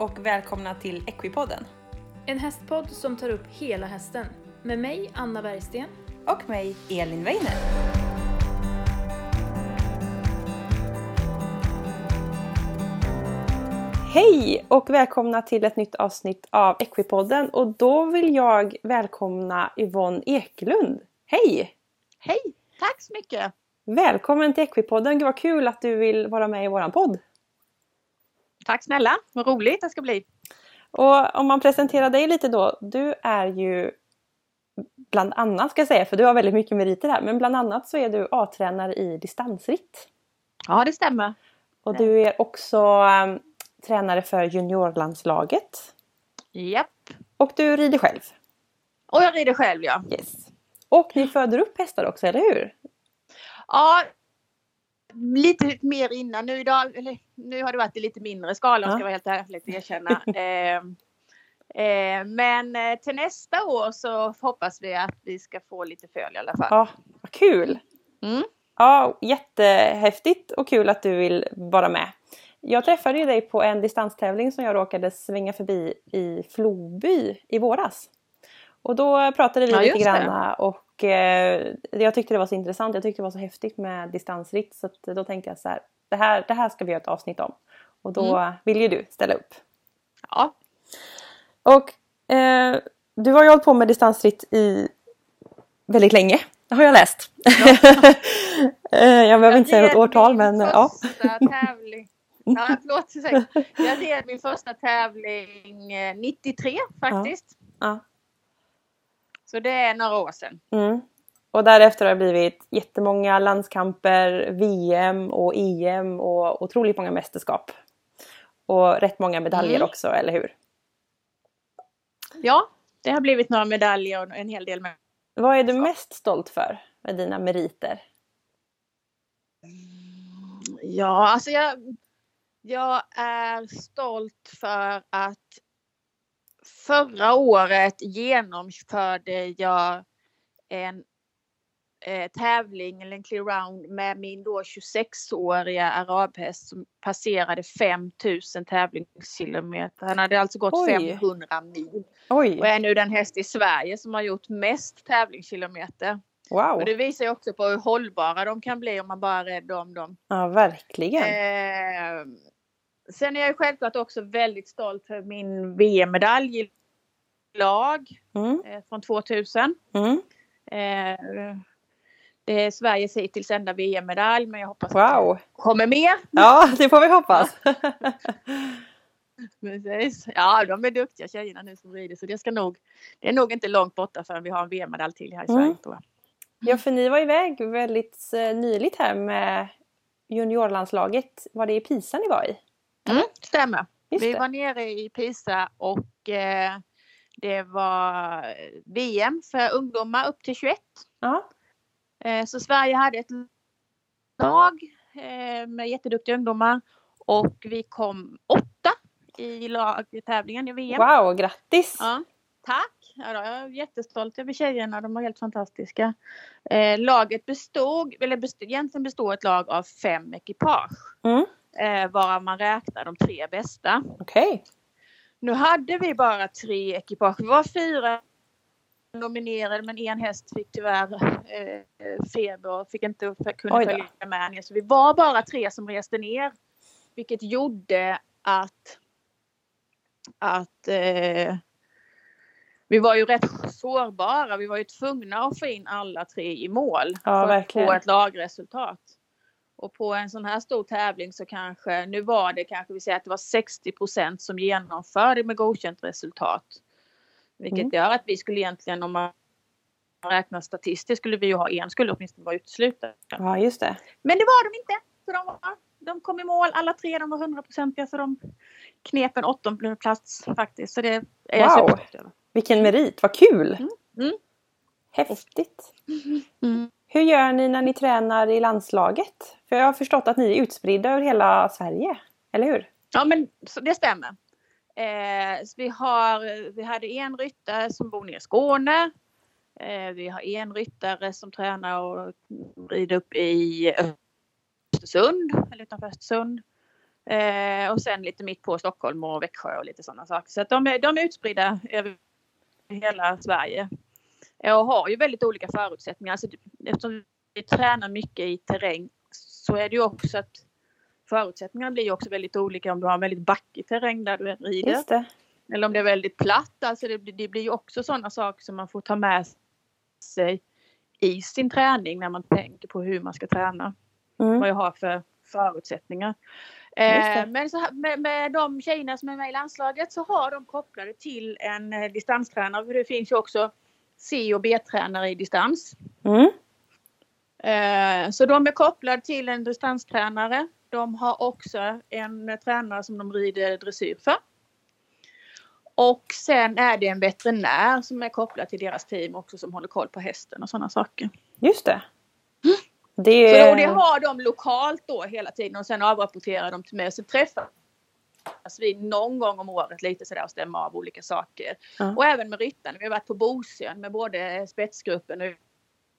och välkomna till Equipodden. En hästpodd som tar upp hela hästen. Med mig, Anna Bergsten. Och mig, Elin Weiner. Hej och välkomna till ett nytt avsnitt av Equipodden och då vill jag välkomna Yvonne Ekelund. Hej! Hej! Tack så mycket! Välkommen till Equipodden. Gud vad kul att du vill vara med i våran podd. Tack snälla! Vad roligt det ska bli. Och om man presenterar dig lite då. Du är ju bland annat ska jag säga, för du har väldigt mycket meriter här, men bland annat så är du A-tränare i distansritt. Ja, det stämmer. Och du är också um, tränare för juniorlandslaget. Japp. Och du rider själv. Och jag rider själv ja. Yes. Och ni föder upp hästar också, eller hur? Ja, lite mer innan. Nu, idag, eller, nu har det varit i lite mindre skala ja. ska jag vara helt ärlig erkänna. eh, eh, men till nästa år så hoppas vi att vi ska få lite följ i alla fall. Ja, vad kul! Mm. Ja, jättehäftigt och kul att du vill vara med. Jag träffade ju dig på en distanstävling som jag råkade svänga förbi i Floby i våras. Och då pratade vi ja, lite grann och eh, jag tyckte det var så intressant. Jag tyckte det var så häftigt med distansritt så då tänkte jag så här, det här, det här ska vi göra ett avsnitt om. Och då mm. vill ju du ställa upp. Ja. Och eh, du har ju hållit på med distansritt i väldigt länge. Det har jag läst. Ja. Eh, jag behöver inte säga något årtal men ja. Tävling. Ja, förlåt. Jag red min första tävling 93 eh, faktiskt. Ja. ja. Så det är några år sedan. Mm. Och därefter har det blivit jättemånga landskamper, VM och EM och otroligt många mästerskap. Och rätt många medaljer mm. också, eller hur? Ja, det har blivit några medaljer och en hel del med. Vad är du mest stolt för med dina meriter? Ja, alltså jag, jag är stolt för att förra året genomförde jag en eh, tävling eller en clear round med min då 26-åriga arabhäst som passerade 5000 tävlingskilometer. Han hade alltså gått Oj. 500 mil. Oj. Och är nu den häst i Sverige som har gjort mest tävlingskilometer. Wow. Och det visar ju också på hur hållbara de kan bli om man bara är rädd om dem. Ja, verkligen. Eh, sen är jag självklart också väldigt stolt för min VM-medalj i lag mm. eh, från 2000. Mm. Eh, det är Sveriges hittills enda VM-medalj men jag hoppas wow. att det kommer mer. Ja, det får vi hoppas. Precis. Ja, de är duktiga tjejerna nu som rider så det ska nog, det är nog inte långt borta förrän vi har en VM-medalj till här i Sverige. Mm. Ja, för ni var iväg väldigt eh, nyligt här med juniorlandslaget. Var det i Pisa ni var i? Mm, stämmer. Just vi det. var nere i Pisa och eh, det var VM för ungdomar upp till 21. Ja. Eh, så Sverige hade ett lag eh, med jätteduktiga ungdomar och vi kom åtta i lagtävlingen i VM. Wow, grattis! Ja, tack! Ja, jag är jättestolt över tjejerna, de var helt fantastiska. Eh, laget bestod, eller bestod, egentligen består ett lag av fem ekipage. Mm. Eh, varav man räknar de tre bästa. Okej. Okay. Nu hade vi bara tre ekipage. Vi var fyra nominerade men en häst fick tyvärr eh, feber och fick inte kunna följa med. Så vi var bara tre som reste ner. Vilket gjorde att, att eh, vi var ju rätt sårbara. Vi var ju tvungna att få in alla tre i mål ja, för verkligen. att få ett lagresultat. Och på en sån här stor tävling så kanske, nu var det kanske vi säger att det var 60% som genomförde med godkänt resultat. Vilket mm. gör att vi skulle egentligen om man räknar statistiskt skulle vi ju ha en skulle åtminstone vara utesluten. Ja just det. Men det var de inte. Så de, var, de kom i mål alla tre, de var hundraprocentiga så de knep en åttonde plats faktiskt. Så det är wow. jag över. Vilken merit, vad kul! Mm. Mm. Häftigt! Mm. Hur gör ni när ni tränar i landslaget? För jag har förstått att ni är utspridda över hela Sverige, eller hur? Ja men det stämmer. Eh, vi, har, vi hade en ryttare som bor nere i Skåne. Eh, vi har en ryttare som tränar och rider upp i Östersund, eller utanför Östersund. Eh, och sen lite mitt på Stockholm och Växjö och lite sådana saker. Så att de, är, de är utspridda över hela Sverige. Och har ju väldigt olika förutsättningar. Alltså, eftersom vi tränar mycket i terräng så är det ju också att förutsättningarna blir ju också väldigt olika om du har en väldigt backig terräng där du rider. Eller om det är väldigt platt. Alltså det, det blir ju också sådana saker som man får ta med sig i sin träning när man tänker på hur man ska träna. Mm. Vad jag har för förutsättningar. Eh, men så, med, med de tjejerna som är med i landslaget så har de kopplade till en eh, distanstränare. För det finns ju också C och B-tränare i distans. Mm. Eh, så de är kopplade till en distanstränare. De har också en tränare som de rider dressyr för. Och sen är det en veterinär som är kopplad till deras team också som håller koll på hästen och sådana saker. Just det. Mm. Det... Så då, det har de lokalt då hela tiden och sen avrapporterar de till mig. Så träffas vi någon gång om året lite sådär och stämmer av olika saker. Mm. Och även med ryttarna. Vi har varit på Bosön med både spetsgruppen och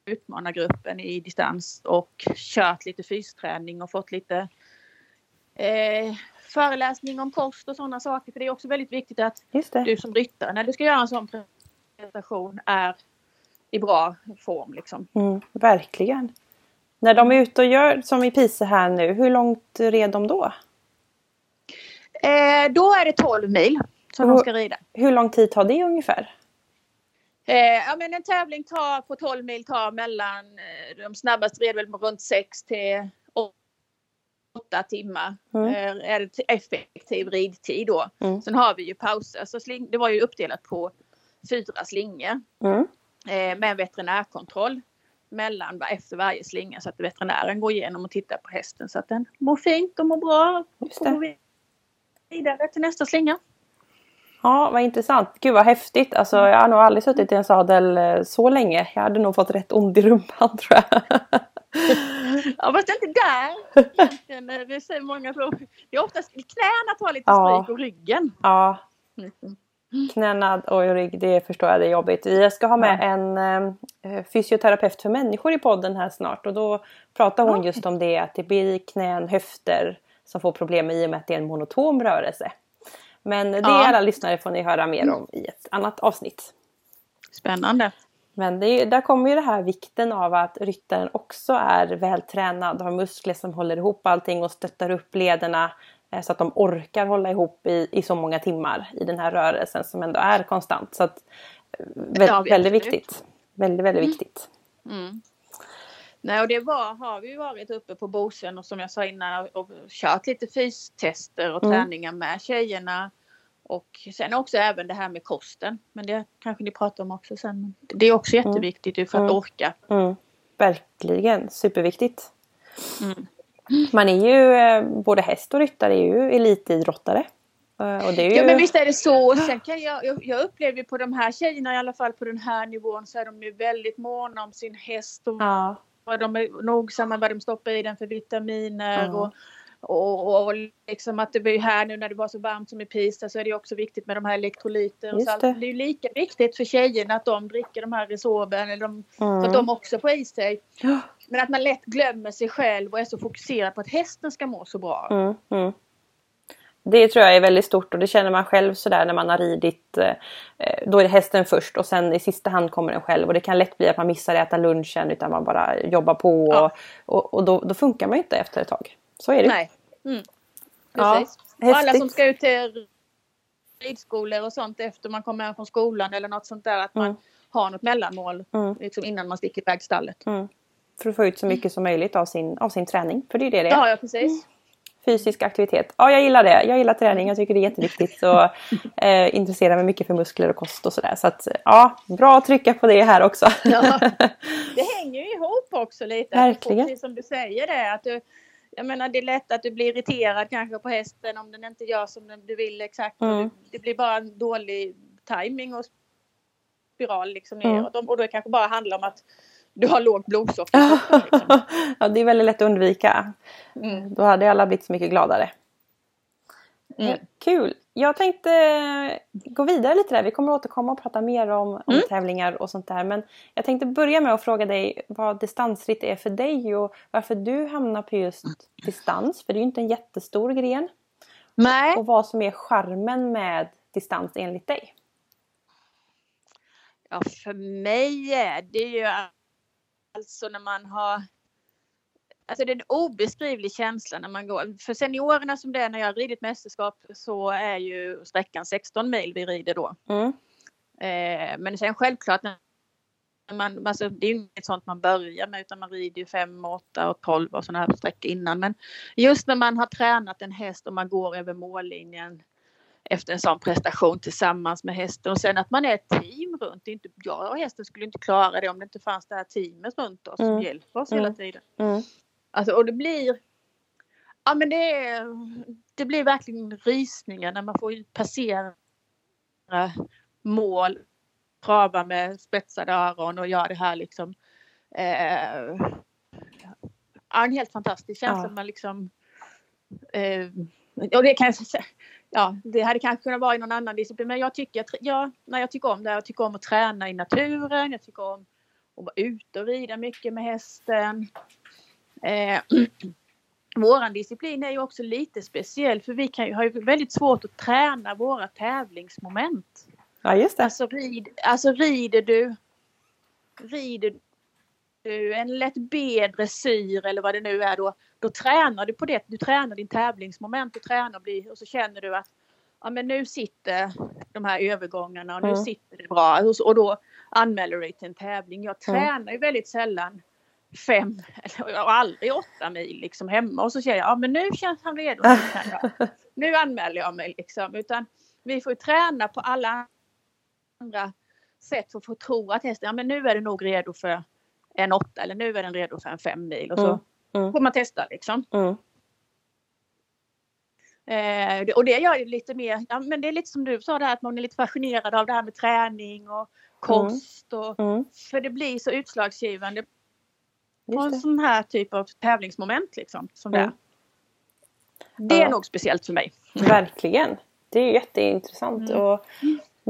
utmanargruppen i distans och kört lite fysträning och fått lite eh, föreläsning om kost och sådana saker. För det är också väldigt viktigt att du som ryttare när du ska göra en sån presentation är i bra form. Liksom. Mm, verkligen. När de är ute och gör som i Pisa här nu, hur långt red de då? Eh, då är det 12 mil som hur, de ska rida. Hur lång tid tar det ungefär? Eh, ja, men en tävling tar på 12 mil tar mellan, eh, de snabbaste red väl runt 6 till 8 timmar. Mm. Eh, är det effektiv ridtid då. Mm. Sen har vi ju pauser. Så sling, det var ju uppdelat på fyra slingor. Mm. Eh, med veterinärkontroll mellan efter varje slinga så att veterinären går igenom och tittar på hästen så att den mår fint och mår bra. Just det. Vidare till nästa slinga. Ja, vad intressant. Gud vad häftigt. Alltså, jag har nog aldrig suttit i en sadel eh, så länge. Jag hade nog fått rätt ont i rumpan tror jag. ja, fast inte där egentligen. Det är många så. Det är oftast knäna tar lite stryk ja. och ryggen. Ja. Mm. Knäna och rygg, det förstår jag det är jobbigt. Vi ska ha med ja. en eh, fysioterapeut för människor i podden här snart och då pratar hon just om det att det blir knän, höfter som får problem i och med att det är en monotom rörelse. Men det ja. alla lyssnare får ni höra mer om i ett annat avsnitt. Spännande. Men det, där kommer ju det här vikten av att ryttaren också är vältränad, har muskler som håller ihop allting och stöttar upp lederna Eh, så att de orkar hålla ihop i, i så många timmar i den här rörelsen som ändå är konstant. Så att, eh, vä ja, väldigt viktigt. Väldigt, väldigt mm. viktigt. Mm. Nej, och det var, har vi varit uppe på Bosön och som jag sa innan och kört lite fystester och mm. träningar med tjejerna. Och sen också även det här med kosten. Men det kanske ni pratar om också sen. Det är också mm. jätteviktigt för att mm. orka. Mm. Verkligen, superviktigt. Mm. Man är ju, eh, både häst och ryttare är ju elitidrottare. Eh, och det är ju... Ja men visst är det så. Sen kan jag, jag, jag upplever på de här tjejerna i alla fall på den här nivån så är de ju väldigt måna om sin häst. Och ja. De är nogsamma vad de stoppar i den för vitaminer. Ja. Och, och, och liksom att det blir här nu när det var så varmt som i Pisa så är det också viktigt med de här elektrolyter och salt. Det. det är lika viktigt för tjejerna att de dricker de här Resorben eller de, mm. så att de också får i sig. Men att man lätt glömmer sig själv och är så fokuserad på att hästen ska må så bra. Mm, mm. Det tror jag är väldigt stort och det känner man själv sådär när man har ridit. Eh, då är det hästen först och sen i sista hand kommer den själv och det kan lätt bli att man missar att äta lunchen utan man bara jobbar på ja. och, och då, då, funkar man inte efter ett tag. Så är det. Nej. Mm. Precis. Ja, och alla som ska ut till ridskolor och sånt efter man kommer hem från skolan eller något sånt där att man mm. har något mellanmål mm. liksom innan man sticker iväg stallet. Mm. För att få ut så mycket som möjligt av sin, av sin träning. För det är det det är. Ja, ja precis. Fysisk aktivitet. Ja, jag gillar det. Jag gillar träning. Jag tycker det är jätteviktigt. Och eh, intresserar mig mycket för muskler och kost och sådär. Så att ja, bra att trycka på det här också. Ja, det hänger ju ihop också lite. Verkligen. Precis som du säger det. Att du, jag menar det är lätt att du blir irriterad kanske på hästen om den inte gör som du vill exakt. Mm. Det blir bara en dålig timing och spiral liksom neråt. Mm. Och då kanske bara handlar om att du har lågt blodsocker. Liksom. ja, det är väldigt lätt att undvika. Mm. Då hade alla blivit så mycket gladare. Mm. Kul! jag tänkte gå vidare lite där. Vi kommer återkomma och prata mer om, om Mm. tävlingar och sånt där. Men jag tänkte börja med att fråga dig vad distansritt är för dig och varför du hamnar på just distans. För det är ju inte en jättestor gren. Nej. Och vad som är charmen med distans enligt dig. Ja, för mig är det ju alltså när man har Alltså det är en obeskrivlig känsla när man går. För seniorerna som det är när jag har ridit mästerskap så är ju sträckan 16 mil vi rider då. Mm. Eh, men sen självklart när man, alltså det är ju inget sånt man börjar med utan man rider ju 5, 8 och 12 och sådana här sträckor innan. Men just när man har tränat en häst och man går över mållinjen efter en sån prestation tillsammans med hästen och sen att man är ett team runt. Inte, jag och hästen skulle inte klara det om det inte fanns det här teamet runt oss Mm. som hjälper oss Mm. hela tiden. Mm. Alltså, och det blir Ja men det, är, det blir verkligen rysningar när man får passera mål, trava med spetsade öron och göra det här liksom. Eh, ja, en helt fantastisk känsla. Ja. Man liksom, eh, och det kan jag säga, ja, det hade kanske kunnat vara i någon annan disciplin men jag tycker, att- ja, nej, jag tycker om det. Jag tycker om att träna i naturen. Jag tycker om att vara ute och rida mycket med hästen. Eh, våran disciplin är ju också lite speciell för vi kan ju, har ju väldigt svårt att träna våra tävlingsmoment. Ja just det. Alltså, rid, alltså rider du rider du en lätt B-dressyr eller vad det nu är då, då tränar du på det. Du tränar din tävlingsmoment och tränar och, blir, och så känner du att ja, men nu sitter de här övergångarna och nu Mm. sitter det bra och, då anmäler du dig till en tävling. Jag Mm. tränar ju väldigt sällan fem eller och aldrig åtta mil liksom hemma och så säger jag ja men nu känns han redo. Nu, anmäler jag mig liksom utan vi får träna på alla andra sätt för att få tro att hästen, ja men nu är den nog redo för en åtta eller nu är den redo för en fem mil och så Mm. Mm. får man testa liksom. Mm. Eh, det- och det gör ju lite mer, ja men det är lite som du sa där att man är lite fascinerad av det här med träning och kost och Mm. för det blir så utslagsgivande på en det. sån här typ av tävlingsmoment liksom. Som det, Mm. är. det är Ja. nog speciellt för mig. Verkligen. Det är jätteintressant. Mm. Och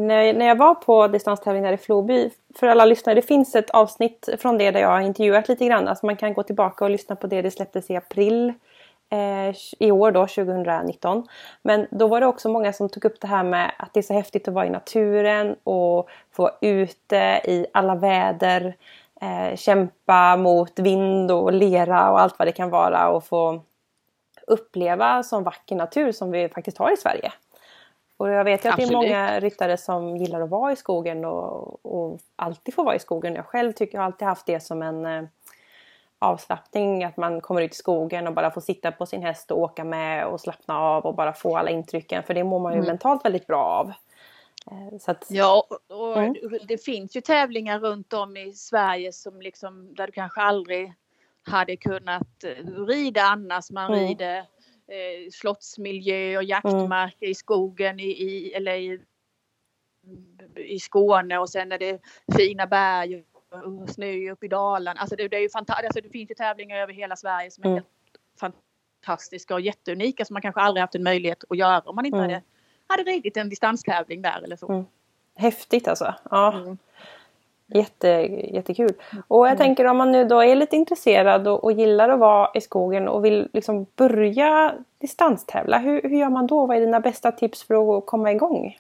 när, när jag var på distanstävling där i Floby, för alla lyssnare, det finns ett avsnitt från det där jag har intervjuat lite grann. Alltså man kan gå tillbaka och lyssna på det. Det släpptes i april eh, i år då, 2019. Men då var det också många som tog upp det här med att det är så häftigt att vara i naturen och få vara ute i alla väder. Eh, kämpa mot vind och lera och allt vad det kan vara och få uppleva sån vacker natur som vi faktiskt har i Sverige. Och jag vet ju att det är Absolut. många ryttare som gillar att vara i skogen och, och alltid får vara i skogen. Jag själv tycker jag har alltid haft det som en eh, avslappning. Att man kommer ut i skogen och bara får sitta på sin häst och åka med och slappna av och bara få alla intrycken. För det mår man ju Mm. mentalt väldigt bra av. Eh, att, Ja, och och Mm. det finns ju tävlingar runt om i Sverige som liksom, där du kanske aldrig hade kunnat eh, rida annars. Man Mm. rider eh, slottsmiljö och jaktmarker i skogen i, i, eller i, i Skåne och sen är det fina berg och snö uppe i Dalarna. Alltså det, det, är ju fanta- alltså det finns ju tävlingar över hela Sverige som är Mm. fantastiska och jätteunika som man kanske aldrig haft en möjlighet att göra om man inte Mm. hade, hade ridit en distanstävling där eller så. Mm. häftigt alltså. Ja. Mm. Jätte, jättekul. Och jag tänker om man nu då är lite intresserad och, och gillar att vara i skogen och vill liksom börja distanstävla. Hur, hur gör man då? Vad är dina bästa tips för att komma igång?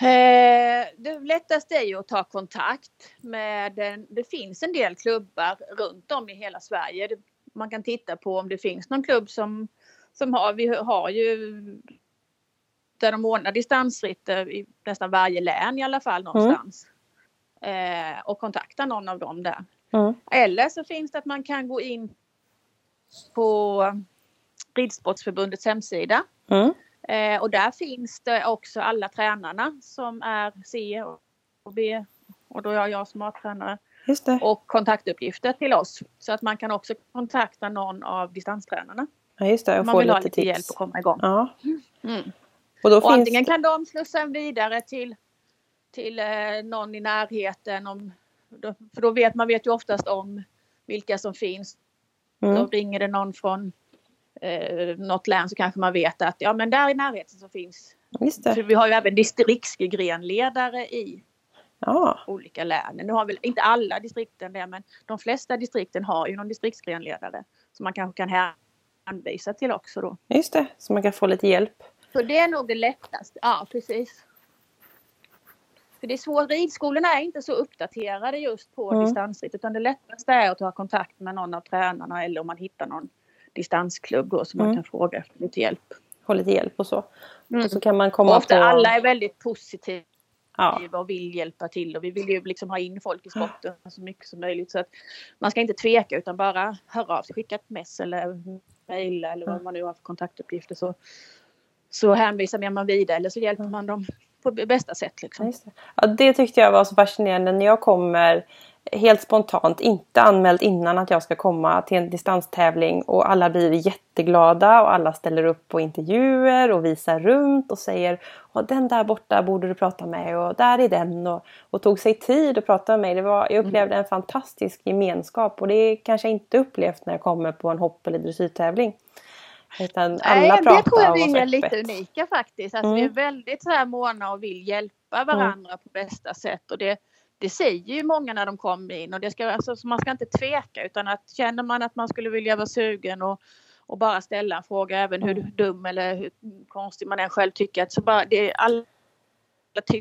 Eh, det lättaste är ju att ta kontakt med en, det finns en del klubbar runt om i hela Sverige. Man kan titta på om det finns någon klubb som, som har, vi har ju där de ordnar distansritt eh, i nästan varje län i alla fall någonstans. Eh, och kontakta någon av dem där. Mm. Eller så finns det att man kan gå in på Ridsportsförbundets hemsida Mm. Eh, och där finns det också alla tränarna som är C och B och då är jag, som har tränare Just det. och kontaktuppgifter till oss. Så att man kan också kontakta någon av distanstränarna Ja, just det. Och man få vill ha lite lite hjälp tips. att komma igång. Ja. Mm. Och då Och finns antingen kan de slussa en vidare till, till eh, någon i närheten. Om, då, för då vet man vet ju oftast om vilka som finns. Då mm. ringer det någon från eh, något län så kanske man vet att ja men där i närheten så finns. Det. Så vi har ju även distriktsgrenledare i Ja, olika län. Nu har väl inte alla distrikten det men de flesta distrikten har ju någon distriktsgrenledare. Som man kanske kan hänvisa till också då. just det. Så man kan få lite hjälp. Så det är nog det lättaste. Ja precis. För det är svårt, ridskolorna är inte så uppdaterade just på Mm. distansritt utan det lättaste är att ta kontakt med någon av tränarna eller om man hittar någon distansklubb då som man Mm. kan fråga efter lite hjälp. Få lite hjälp och så. Mm. Och så kan man komma Och ofta på... alla är väldigt positiva Ja, och vill hjälpa till och vi vill ju liksom ha in folk i sporten så mycket som möjligt. Så att man ska inte tveka utan bara höra av sig, skicka ett mess eller mejla eller vad man nu har för kontaktuppgifter så, så hänvisar man vidare eller så hjälper man dem på bästa sätt. Liksom. det. ja, det tyckte jag var så fascinerande när jag kommer helt spontant, inte anmält innan att jag ska komma till en distanstävling och alla blir jätteglada och alla ställer upp på intervjuer och visar runt och säger den där borta borde du prata med och där är den och, och tog sig tid att prata med mig. Det var, jag upplevde en fantastisk gemenskap och det kanske jag inte upplevt när jag kommer på en hopp eller dressyrtävling. Utan alla Nej, pratar det tror jag vi är lite unika faktiskt. Alltså, Mm. Vi är väldigt så här måna och vill hjälpa varandra på bästa sätt. Och det, det säger ju många när de kommer in. Och det ska, alltså, så man ska inte tveka utan att känner man att man skulle vilja vara sugen och, och bara ställa en fråga även hur Mm. dum eller hur konstig man än själv tycker. Att så bara, det är alla,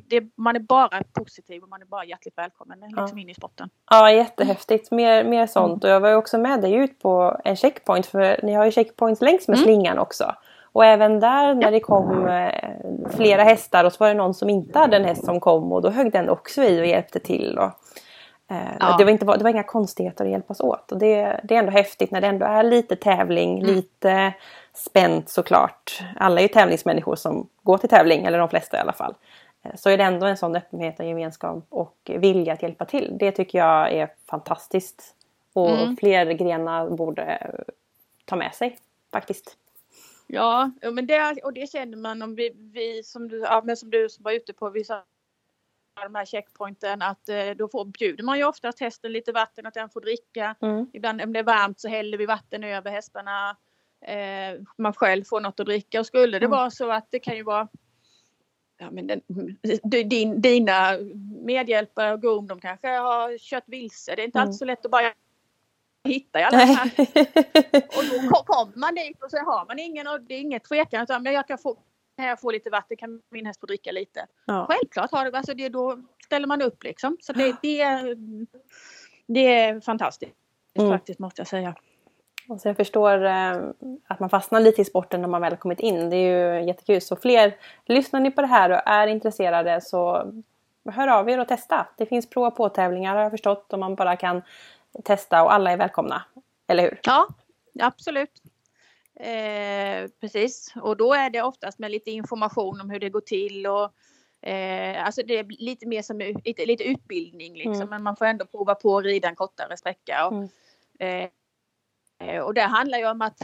det, man är bara positiv och man är bara hjärtligt välkommen liksom in i sporten. Ja, jättehäftigt. Mer, mer sånt. Och jag var ju också med dig ut på en checkpoint. För ni har ju checkpoints längs med Mm. slingan också. Och även där när det kom eh, flera hästar och så var det någon som inte hade en häst som kom och då högg den också i och hjälpte till. Och, eh, Ja. det, var inte, det var inga konstigheter att hjälpas åt. Och det, det är ändå häftigt när det ändå är lite tävling, Mm. lite spänt såklart. Alla är ju tävlingsmänniskor som går till tävling, eller de flesta i alla fall. Eh, Så är det ändå en sån öppenhet och gemenskap och vilja att hjälpa till. Det tycker jag är fantastiskt. Och Mm. fler grenar borde ta med sig faktiskt. Ja, men det, och det känner man om vi, vi som, du, ja, men som du som var ute på vissa de här checkpointen att eh, då får, bjuder man ju oftast hästen lite vatten att den får dricka. Mm. Ibland om det är varmt så häller vi vatten över hästarna. Eh, man själv får något att dricka och skulle det Mm. vara så att det kan ju vara Ja, men den, du, din, dina medhjälpare och Goom, de kanske har kört vilse. Det är inte Mm. alltid så lätt att bara hitta i alla de här och då ko- kommer man dit och så har man ingen och det är inget tvekan utan men jag kan få, kan jag få lite vatten, kan min häst få dricka lite. ja. Självklart har det, alltså det, då ställer man upp liksom. Så det, det, det är fantastiskt Mm. faktiskt måste jag säga. Och så jag förstår eh, att man fastnar lite i sporten när man väl kommit in. Det är ju jättekul. Så fler, lyssnar ni på det här och är intresserade så hör av er och testa. Det finns prov och på-tävlingar har jag förstått och man bara kan testa och alla är välkomna. Eller hur? Ja, absolut. Eh, precis, och då är det oftast med lite information om hur det går till och eh, alltså det är lite mer som lite, lite utbildning liksom, Mm. men man får ändå prova på att rida en kortare sträcka. Och, Mm. eh, och det handlar ju om att,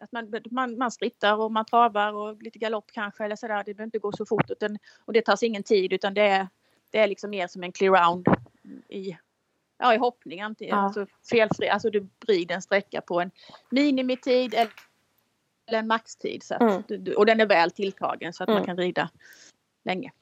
att man, man, man skrittar och man travar och lite galopp kanske eller sådär. Det behöver inte gå så fort utan, och det tar ingen tid utan det är, det är liksom mer som en clear round i, ja, i hoppning. Antingen, Ja. alltså felfri, alltså du rider en sträcka på en minimitid eller eller en maxtid. Så att, Mm. och den är väl tilltagen så att Mm. man kan rida länge.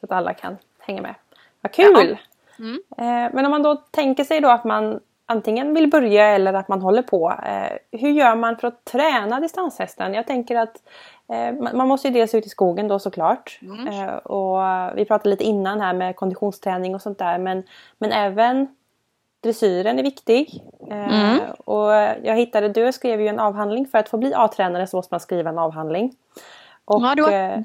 Så att alla kan hänga med. Vad kul! Mm. Eh, men om man då tänker sig då att man antingen vill börja eller att man håller på. Eh, hur gör man för att träna distanshästen? Jag tänker att eh, man måste ju dels ut i skogen då såklart. Mm. Eh, och vi pratade lite innan här med konditionsträning och sånt där. Men, men även dressyren är viktig. Mm. Och jag hittade, du skrev ju en avhandling för att få bli A-tränare så måste man skriva en avhandling. Och, Ja, det var- eh,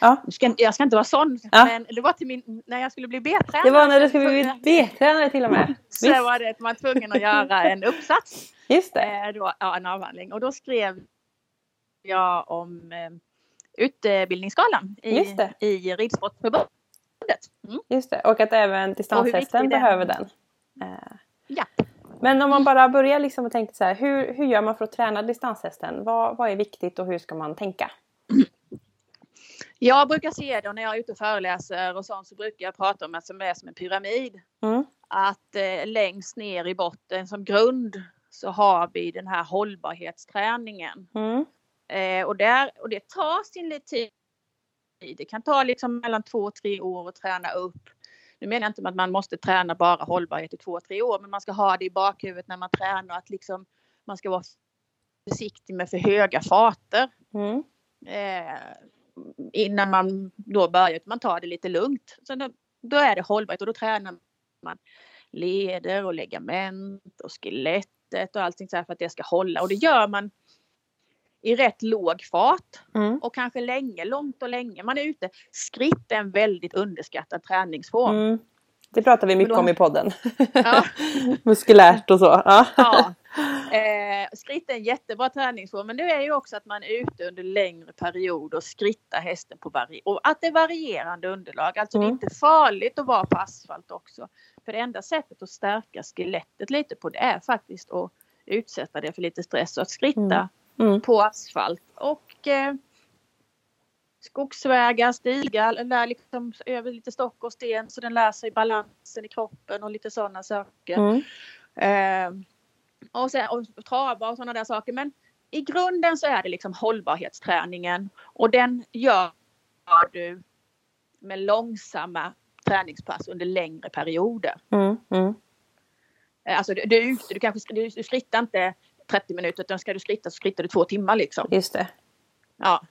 ja, ska, jag ska inte vara sån, Ja. men det var till min, när jag skulle bli B-tränare. det var när du skulle bli B-tränare till och med. Så Visst. var det att man var tvungen att göra en uppsats, Just det. eh, då, ja, en avhandling. Och då skrev jag om eh, utbildningsskalan Just i, det. i Ridsportförbundet. Mm. Just det, och att även distanshästen behöver den. Ja. Men om man bara börjar liksom och tänker så här, hur, hur gör man för att träna distanshästen? Vad, vad är viktigt och hur ska man tänka? Jag brukar se det när jag är ute och föreläser och sånt så brukar jag prata om att som är som en pyramid. Mm. Att eh, längst ner i botten som grund så har vi den här hållbarhetsträningen. Mm. Eh, och, där, och det tar sin lite tid. Det kan ta liksom mellan två och tre år att träna upp. Nu menar jag inte att man måste träna bara hållbarhet i två, tre år, men man ska ha det i bakhuvudet när man tränar att liksom man ska vara försiktig med för höga farter. Mm. Eh, innan man då börjar, man tar det lite lugnt. Så då, då är det hållbarhet och då tränar man leder och ligament och skelettet och allting så här för att det ska hålla och det gör man i rätt låg fart Mm. och kanske länge, långt och länge. Man är ute. Skritt är en väldigt underskattad träningsform. Mm. Det pratar vi mycket då- om i podden. Ja. Muskulärt och så. Ja. Ja. Eh, skritt är en jättebra träningsform men det är ju också att man är ute under längre period och skrittar hästen på vari- och att det är varierande underlag. Alltså det är Mm. inte farligt att vara på asfalt också. För det enda sättet att stärka skelettet lite på det är faktiskt att utsätta det för lite stress och att skritta Mm. Mm. på asfalt. Och eh, skogsvägar, stigar, lär liksom över lite stock och sten så den lär sig balansen i kroppen och lite sådana saker. Mm. Eh, och, sen, och trava och sådana där saker. Men i grunden så är det liksom hållbarhetsträningen och den gör du med långsamma träningspass under längre perioder. Mm. Mm. Eh, Alltså du, du, du kanske du, du skrittar inte 30 minuter utan ska du skritta så skrittar du två timmar liksom. Just det. Ja.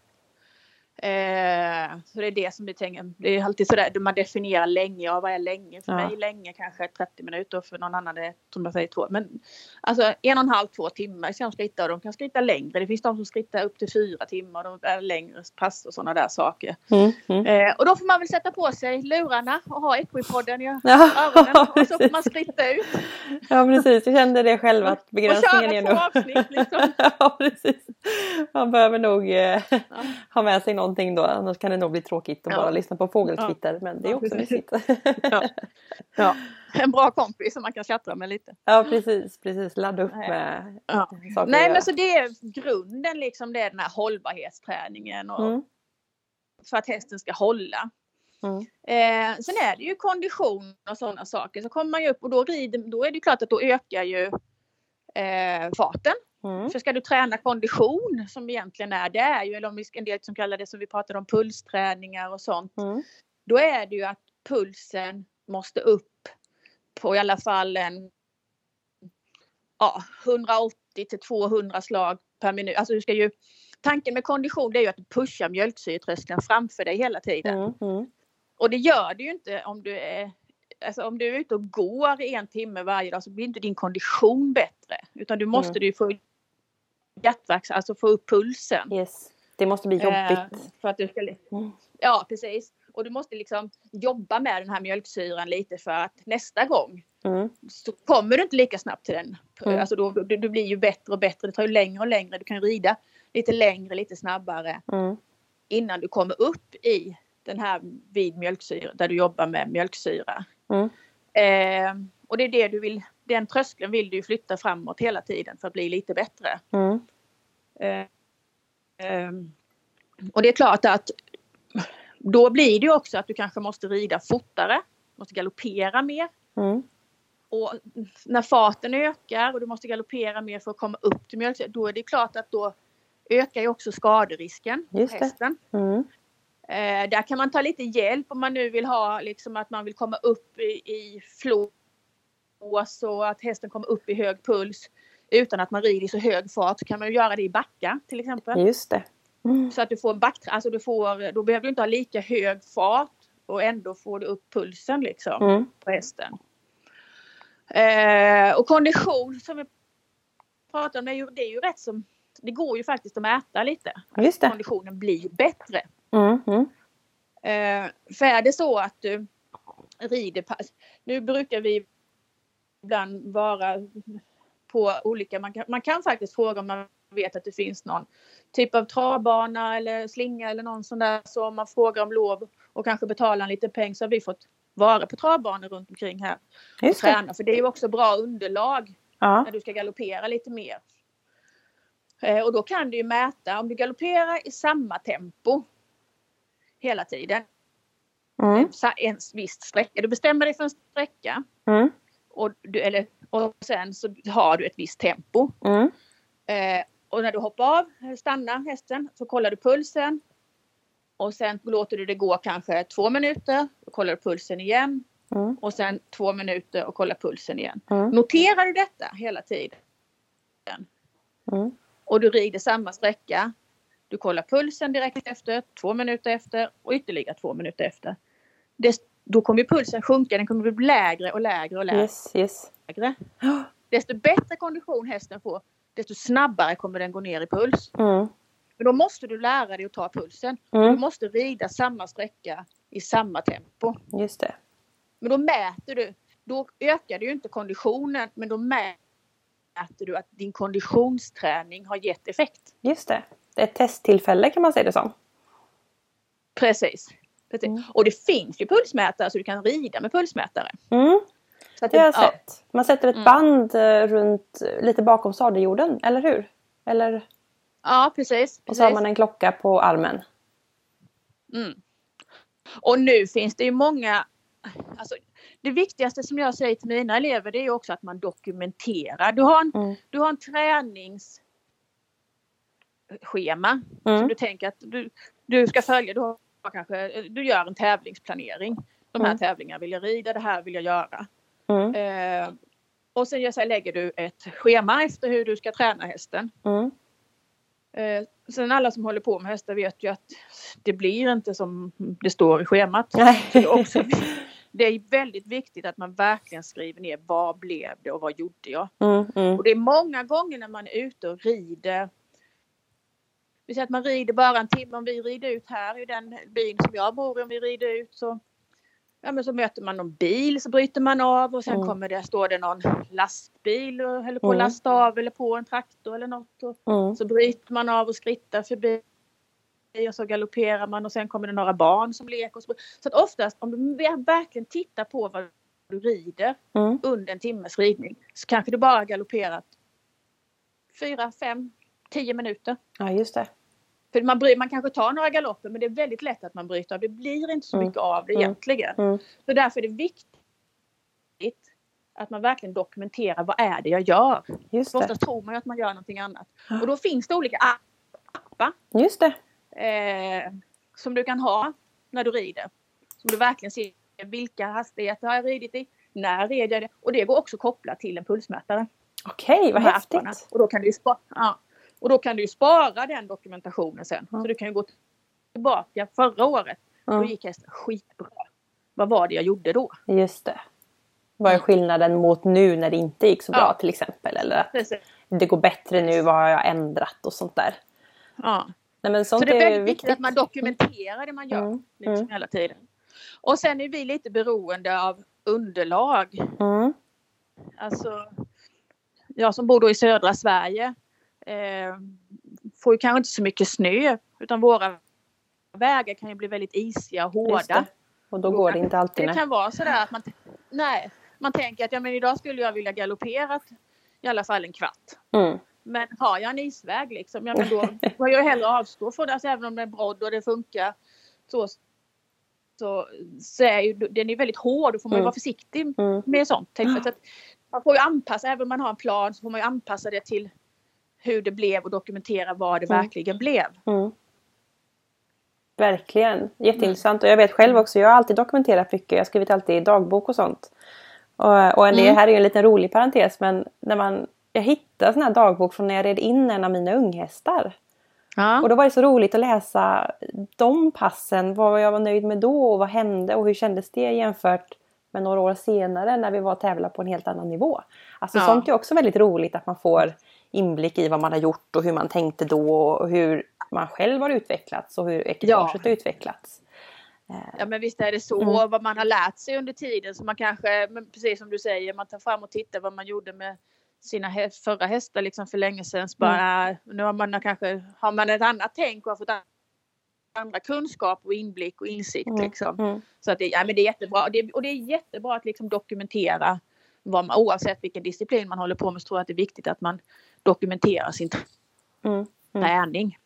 Eh, så det är det som vi tänker. Det är alltid sådär, man definierar länge. Ja, vad är länge? För Ja. mig länge kanske 30 minuter och för någon annan är det som jag säger två. Men alltså en och en halv, två timmar ska de skritta och de kan skritta längre. Det finns de som skrittar upp till fyra timmar och de är längre pass och sådana där saker. Mm. Mm. Eh, och då får man väl sätta på sig lurarna och ha Equipodden i Ja, öronen och så får man skritta ut. Ja precis, jag kände det själv att Och begränsningen är köra nu. två avsnitt liksom. ja precis. Man behöver nog eh, Ja. ha med sig någonting då annars kan det nog bli tråkigt att Ja. bara lyssna på fågelkvitter men det är Ja, också mysigt. Ja. Ja. En bra kompis som man kan tjattra med lite. ja precis, precis. Ladda upp med Ja. saker Nej men så det är grunden liksom det är den här hållbarhetsträningen och Mm. för att hästen ska hålla. Mm. Eh, sen är det ju kondition och sådana saker. Så kommer man ju upp och då, rider, då är det klart att då ökar ju eh, farten. Mm. För ska du träna kondition som egentligen är det är ju, eller om vi en del som kallar det som vi pratade om pulsträningar och sånt. Mm. Då är det ju att pulsen måste upp på i alla fall en ja, 180 till 200 slag per minut. Alltså du ska ju, tanken med kondition det är ju att du pushar mjölksyretröskeln framför dig hela tiden. Mm. Mm. Och det gör du ju inte om du är Alltså om du är ute och går i en timme varje dag så blir inte din kondition bättre. Utan du måste Mm. du få hjärtverks, alltså få upp pulsen. Yes. Det måste bli Eh, jobbigt. för att du ska, Mm. ja precis. Och du måste liksom jobba med den här mjölksyran lite för att nästa gång Mm. så kommer du inte lika snabbt till den. Mm. Alltså då, du, du blir ju bättre och bättre. Det tar ju längre och längre. Du kan rida lite längre, lite snabbare Mm. innan du kommer upp i den här vid mjölksyra, där du jobbar med mjölksyra. Mm. Eh, och det är det du vill, den tröskeln vill du ju flytta framåt hela tiden för att bli lite bättre. Mm. Eh, eh, och det är klart att då blir det också att du kanske måste rida fortare, måste galoppera mer. Mm. Och när farten ökar och du måste galoppera mer för att komma upp till mjölksyra, då är det klart att då ökar ju också skaderisken på Just det. hästen. Mm. Eh, där kan man ta lite hjälp om man nu vill ha liksom att man vill komma upp i, i flås och att hästen kommer upp i hög puls utan att man rider i så hög fart så kan man ju göra det i backa till exempel. Just det. Mm. Så att du får en back, alltså du får, då behöver du inte ha lika hög fart och ändå får du upp pulsen liksom Mm. på hästen. Eh, och kondition som vi pratade om, det är, ju, det är ju rätt som, det går ju faktiskt att mäta lite. Just det. Konditionen blir bättre. Mm. Mm. Eh, för är det så att du rider nu brukar vi ibland vara på olika, man kan, man kan faktiskt fråga om man vet att det finns någon typ av travbana eller slinga eller någon sån där. Så om man frågar om lov och kanske betalar en liten peng så har vi fått vara på travbanor runt omkring här och träna. För det är ju också bra underlag Ja. när du ska galoppera lite mer. Eh, och då kan du ju mäta, om du galopperar i samma tempo hela tiden, Mm. en viss sträcka. Du bestämmer dig för en sträcka Mm. Och du, eller Och sen så har du ett visst tempo. Mm. Eh, och när du hoppar av, stannar hästen, så kollar du pulsen. Och sen låter du det gå kanske två minuter. Då kollar du pulsen igen. Mm. Och sen två minuter och kollar pulsen igen. Mm. Noterar du detta hela tiden? Mm. Och du rider samma sträcka. Du kollar pulsen direkt efter, två minuter efter och ytterligare två minuter efter. Det, då kommer pulsen sjunka, den kommer bli lägre och lägre och lägre. Yes, yes. Desto bättre kondition hästen får, desto snabbare kommer den gå ner i puls. Mm. Men då måste du lära dig att ta pulsen. Du Mm. måste rida samma sträcka i samma tempo. Just det. Men då mäter du. Då ökar du inte konditionen men då mäter du att din konditionsträning har gett effekt. Just det. Det är ett testtillfälle kan man säga det som. Precis. Precis. Mm. Och det finns ju pulsmätare så du kan rida med pulsmätare. Mm. Så att Det har jag ja, sett. Man sätter ett Mm. band eh, runt eh, lite bakom sadeljorden, eller hur? Eller, Ja, precis. och så har precis. man en klocka på armen. Mm. Och nu finns det ju många... Alltså, det viktigaste som jag säger till mina elever det är också att man dokumenterar. Du har en, Mm. du har en träningsschema som Mm. du tänker att du, du ska följa. Du, har kanske, du gör en tävlingsplanering. De här Mm. tävlingarna vill jag rida, det här vill jag göra. Mm. Eh, och sen så lägger du ett schema efter hur du ska träna hästen. Mm. Eh, sen alla som håller på med hästar vet ju att det blir inte som det står i schemat. Det, är också, det är väldigt viktigt att man verkligen skriver ner vad blev det och vad gjorde jag? Mm. Mm. Och det är många gånger när man är ute och rider. Vi säger att man rider bara en timme. Om vi rider ut här i den byn som jag bor i. Om vi rider ut så, ja, men så möter man någon bil så bryter man av och sen Mm. kommer det, står det någon lastbil och håller på att Mm. lasta av eller på en traktor eller något. Och, Mm. så bryter man av och skrittar förbi och så galopperar man och sen kommer det några barn som leker. Och så så att oftast om du verkligen tittar på vad du rider Mm. under en timmes ridning så kanske du bara galopperat fyra, fem, tio minuter. Ja, just det. För man, bry- man kanske tar några galopper men det är väldigt lätt att man bryter av. Det blir inte så Mm. mycket av det Mm. egentligen. Mm. Så därför är det viktigt att man verkligen dokumenterar vad är det jag gör. Just det. oftast tror man ju att man gör någonting annat. Och då finns det olika appar Just det. eh, som du kan ha när du rider. Som du verkligen ser vilka hastigheter har jag ridit i, när red jag det och det går också kopplat till en pulsmätare. Okej, vad här apparna. häftigt. Och då kan du ju spara, ja. Och då kan du ju spara den dokumentationen sen. Ja. Så du kan ju gå tillbaka förra året. Då Ja, gick hästen skitbra. Vad var det jag gjorde då? just det. Vad är skillnaden mot nu när det inte gick så bra Ja. till exempel? Eller att Precis. det går bättre nu, vad har jag ändrat och sånt där. Ja. Nej, men sånt Så det är är väldigt viktigt att man dokumenterar det man gör Mm, liksom mm. hela tiden. Och sen är vi lite beroende av underlag. Mm. Alltså, jag som bor då i södra Sverige eh, får ju kanske inte så mycket snö utan våra vägar kan ju bli väldigt isiga och hårda. Och då går det inte alltid. Det Nej. kan vara sådär att man, nej, man tänker att ja, men idag skulle jag vilja galoppera i alla fall en kvart. Mm. Men har jag en isväg liksom, ja, men då får jag hellre avstå från det. Alltså, även om det är brodd och det funkar så, så, så är ju, den är väldigt hård. Då får man Mm. vara försiktig Mm. med sånt. Tänk. Så att man får ju anpassa, även om man har en plan så får man ju anpassa det till hur det blev och dokumentera vad det Mm. verkligen blev. Mm. Verkligen, jätteintressant. Och jag vet själv också, jag har alltid dokumenterat mycket. Jag har skrivit alltid dagbok och sånt. Och, och det Mm. här är ju en liten rolig parentes men när man, jag hittade sån här dagbok från när jag red in en av mina unghästar. Ja. Och då var det så roligt att läsa de passen, vad jag var nöjd med då och vad hände och hur kändes det jämfört med några år senare när vi var och tävlade på en helt annan nivå. Alltså Ja. sånt är också väldigt roligt att man får inblick i vad man har gjort och hur man tänkte då och hur man själv har utvecklats och hur ekipaget har utvecklats. Eh, Ja men visst är det så Mm. vad man har lärt sig under tiden så man kanske, precis som du säger, man tar fram och tittar vad man gjorde med sina hä- förra hästar liksom för länge sedan. Så bara, Nu har man kanske har man ett annat tänk och har fått andra kunskap och inblick och insikt. Mm. Liksom. Mm. Så att det, ja, men det är jättebra. Och det, och det är jättebra att liksom dokumentera vad man, oavsett vilken disciplin man håller på med så tror jag att det är viktigt att man dokumenterar sin Mm. Mm. träning.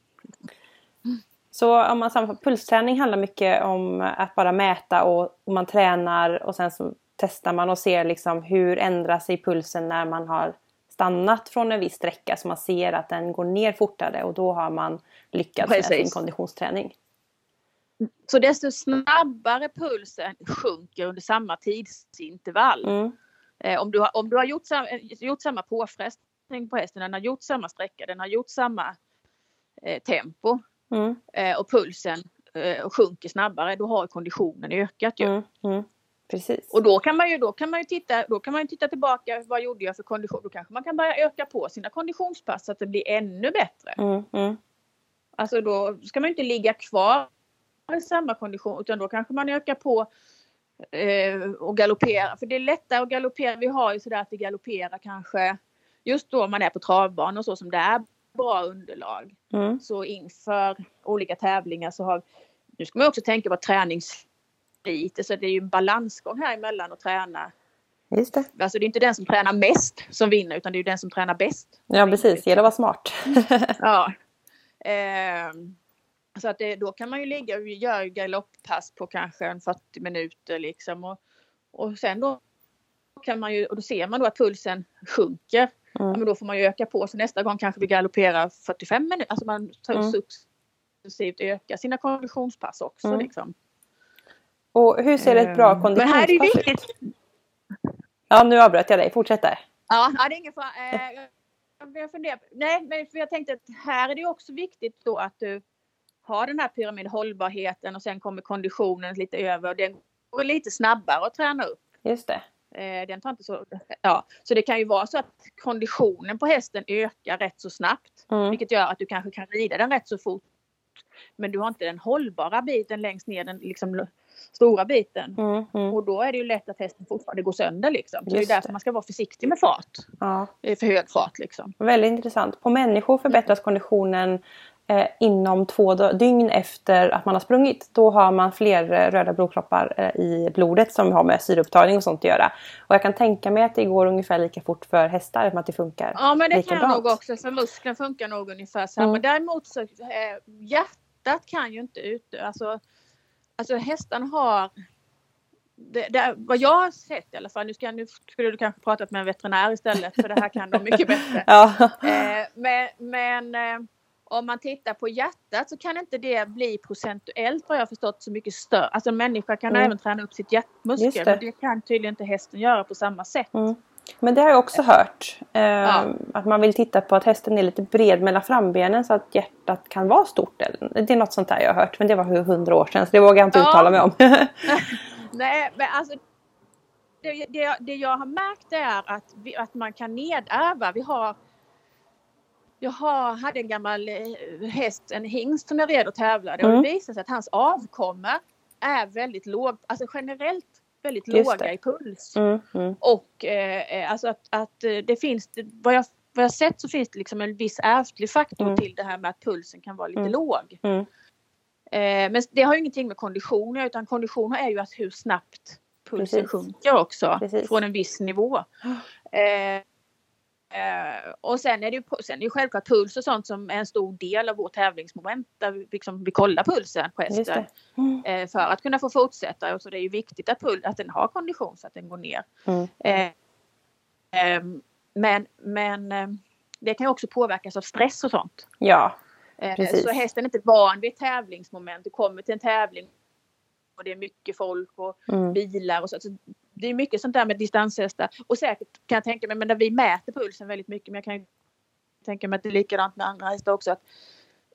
Så om man sammanfattar, pulsträning handlar mycket om att bara mäta och, och man tränar och sen så testar man och ser liksom hur ändrar sig pulsen när man har stannat från en viss sträcka så man ser att den går ner fortare och då har man lyckats Precis. med sin konditionsträning. Så desto snabbare pulsen sjunker under samma tidsintervall. Mm. Eh, om, du har, om du har gjort, gjort samma påfrestning på hästen, den har gjort samma sträcka, den har gjort samma eh, tempo mm. eh, och pulsen eh, sjunker snabbare, då har konditionen ökat ju. Mm. mm. Precis. Och då kan man ju, då kan man ju titta, då kan man titta tillbaka, vad gjorde jag för kondition? Då kanske man kan börja öka på sina konditionspass så att det blir ännu bättre. Mm, mm. Alltså då ska man inte ligga kvar i samma kondition utan då kanske man ökar på eh, och galoppera. För det är lättare att galoppera. Vi har ju sådär att vi galopperar kanske just då man är på travbanan och så som det är bra underlag. Mm. Så inför olika tävlingar så har nu ska man också tänka på träningslite så det är ju en balansgång här emellan att träna. Just det. Alltså det är inte den som tränar mest som vinner utan det är den som tränar bäst. Ja precis, gäller att vara smart. ja. Eh, så att det, då kan man ju ligga och göra galopppass på kanske en 40 minuter liksom. Och, och sen då kan man ju, och då ser man då att pulsen sjunker. Mm. Ja, men då får man ju öka på. Så nästa gång kanske vi galopperar 45 minuter. Alltså man tar mm. successivt öka sina konditionspass också. Mm. Liksom. Och hur ser ett bra konditionspass ehm, ut? viktigt. Ja, nu avbröt jag dig. Fortsätt där. Ja, det är ingen fara. Eh, jag funderar. Nej, men för jag tänkte att här är det också viktigt då att du har den här pyramidhållbarheten och sen kommer konditionen lite över och den går lite snabbare att träna upp. Just det. Eh, den tar inte så, ja, så det kan ju vara så att konditionen på hästen ökar rätt så snabbt. Mm. Vilket gör att du kanske kan rida den rätt så fort. Men du har inte den hållbara biten längst ner, den liksom stora biten. Mm, mm. Och då är det ju lätt att hästen fortfarande går sönder liksom. Så det är därför det. man ska vara försiktig med fart. Ja. För hög fart liksom. Väldigt intressant. På människor förbättras konditionen eh, inom två dygn efter att man har sprungit. Då har man fler eh, röda blodkroppar eh, i blodet som har med syreupptagning och sånt att göra. Och jag kan tänka mig att det går ungefär lika fort för hästar, att det funkar Ja men det kan jag nog också, för musklerna funkar nog ungefär samma. Mm. Däremot så, eh, hjärtat kan ju inte ut, alltså, alltså hästarna har det, det, vad jag har sett i alla fall, nu, ska, nu skulle du kanske pratat med en veterinär istället för det här kan de mycket bättre. ja. eh, men, men eh, om man tittar på hjärtat så kan inte det bli procentuellt vad jag förstått så mycket större. Alltså en människa kan mm. även träna upp sitt hjärtmuskel det. men det kan tydligen inte hästen göra på samma sätt. Mm. Men det har jag också hört. Eh, ja. Att man vill titta på att hästen är lite bred mellan frambenen så att hjärtat kan vara stort. Det är något sånt där jag har hört men det var hundra år sedan så det vågar jag inte ja. uttala mig om. Nej men alltså det, det, det, jag har märkt är att, vi, att man kan nedärva. Vi har jag hade en gammal eh, häst, en hingst som jag red och tävlade mm. och det visade sig att hans avkomma är väldigt låg, alltså generellt väldigt Just låga det. i puls. Mm, mm. Och eh, eh alltså att, att eh, det finns, vad jag, vad jag sett så finns det liksom en viss ärftlig faktor mm. till det här med att pulsen kan vara lite mm. låg. Mm. Eh, men det har ju ingenting med kondition utan kondition är ju att hur snabbt pulsen Precis. sjunker också Precis. från en viss nivå. Eh, Eh, och sen är det ju sen är det självklart puls och sånt som är en stor del av vårt tävlingsmoment där vi, liksom, vi kollar pulsen på hästen. Mm. Eh, för att kunna få fortsätta och så det är ju viktigt att, pul, att den har kondition så att den går ner. Mm. Eh, ehm, men men eh, det kan ju också påverkas av stress och sånt. Ja, eh, precis. Så hästen är inte van vid tävlingsmoment. Du kommer till en tävling och det är mycket folk och mm. bilar och så. så det är mycket sånt där med distanshästar och säkert kan jag tänka mig, men där vi mäter pulsen väldigt mycket, men jag kan tänka mig att det är likadant med andra hästar också. Att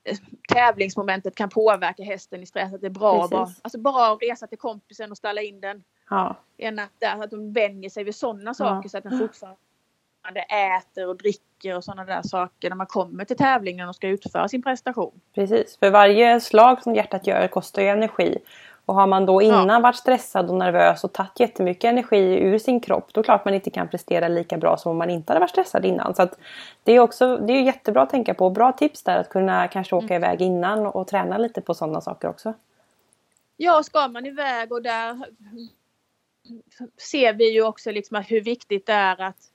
eh, tävlingsmomentet kan påverka hästen i stress. Att det är bra, bara, alltså bara att resa till kompisen och ställa in den ja. en natt där. Att de vänjer sig vid sådana saker ja. så att den fortfarande äter och dricker och sådana där saker när man kommer till tävlingen och ska utföra sin prestation. Precis, för varje slag som hjärtat gör kostar ju energi. Och har man då innan ja. varit stressad och nervös och tagit jättemycket energi ur sin kropp då är klart man inte kan prestera lika bra som om man inte hade varit stressad innan. Så det är också det är jättebra att tänka på. Bra tips där att kunna kanske åka mm. iväg innan och, och träna lite på sådana saker också. Ja, ska man iväg och där ser vi ju också liksom hur viktigt det är att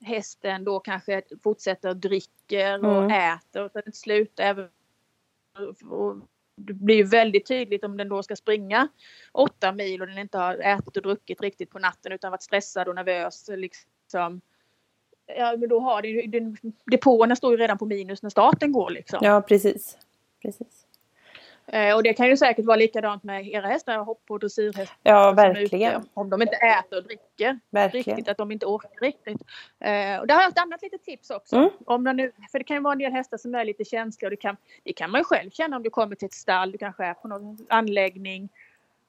hästen då kanske fortsätter dricker och mm. äter och att slutar även och det blir ju väldigt tydligt om den då ska springa åtta mil och den inte har ätit och druckit riktigt på natten utan varit stressad och nervös. Liksom. Ja, men då har den, den, depåerna står ju redan på minus när starten går. Liksom. Ja, precis. precis. Eh, och det kan ju säkert vara likadant med era hästar, hopp och dressyrhästar. Ja, verkligen. Om de inte äter och dricker verkligen. riktigt, att de inte orkar riktigt. Eh, och där har jag ett annat litet tips också. Mm. Om man nu, för det kan ju vara en del hästar som är lite känsliga och det kan, det kan man ju själv känna om du kommer till ett stall, du kanske är på någon anläggning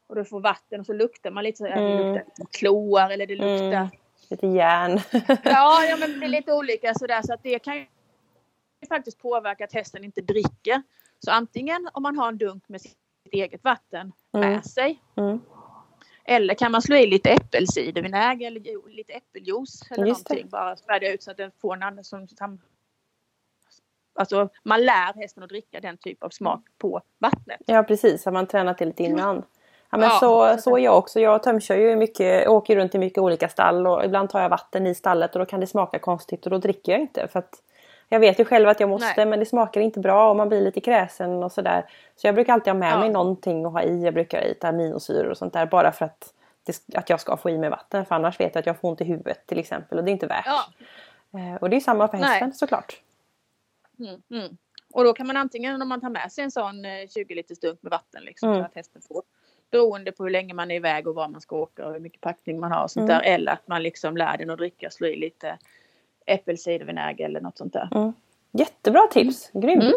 och du får vatten och så luktar man lite så här, det Mm. luktar kloar eller det luktar Mm. Lite järn. Ja, ja men det är lite olika sådär så att det kan ju faktiskt påverka att hästen inte dricker. Så antingen om man har en dunk med sitt eget vatten Mm. med sig Mm. eller kan man slå i lite äppelcidervinäger eller lite äppeljuice eller Just det. någonting. Bara späda ut så att den får en annan som, Alltså man lär hästen att dricka den typ av smak på vattnet. Ja precis, har man tränat till lite innan. Ja, men Ja. så, så är jag också. Jag tömkör ju mycket, åker runt i mycket olika stall och ibland tar jag vatten i stallet och då kan det smaka konstigt och då dricker jag inte. För att jag vet ju själv att jag måste Nej. men det smakar inte bra och man blir lite kräsen och sådär. Så jag brukar alltid ha med Ja. mig någonting att ha i. Jag brukar ha i aminosyror och sånt där bara för att, det, att jag ska få i mig vatten. För annars vet jag att jag får ont i huvudet till exempel och det är inte värt. Ja. Eh, Och det är samma för Nej. hästen såklart. Mm, mm. Och då kan man antingen om man tar med sig en sån eh, 20 liters dunk med vatten liksom, Mm. så att hästen får. Beroende på hur länge man är iväg och var man ska åka och hur mycket packning man har och sånt Mm. där. Eller att man liksom lär den att dricka, slå i lite äppelcidervinäger eller något sånt där. Mm. Jättebra tips, grymt. Mm.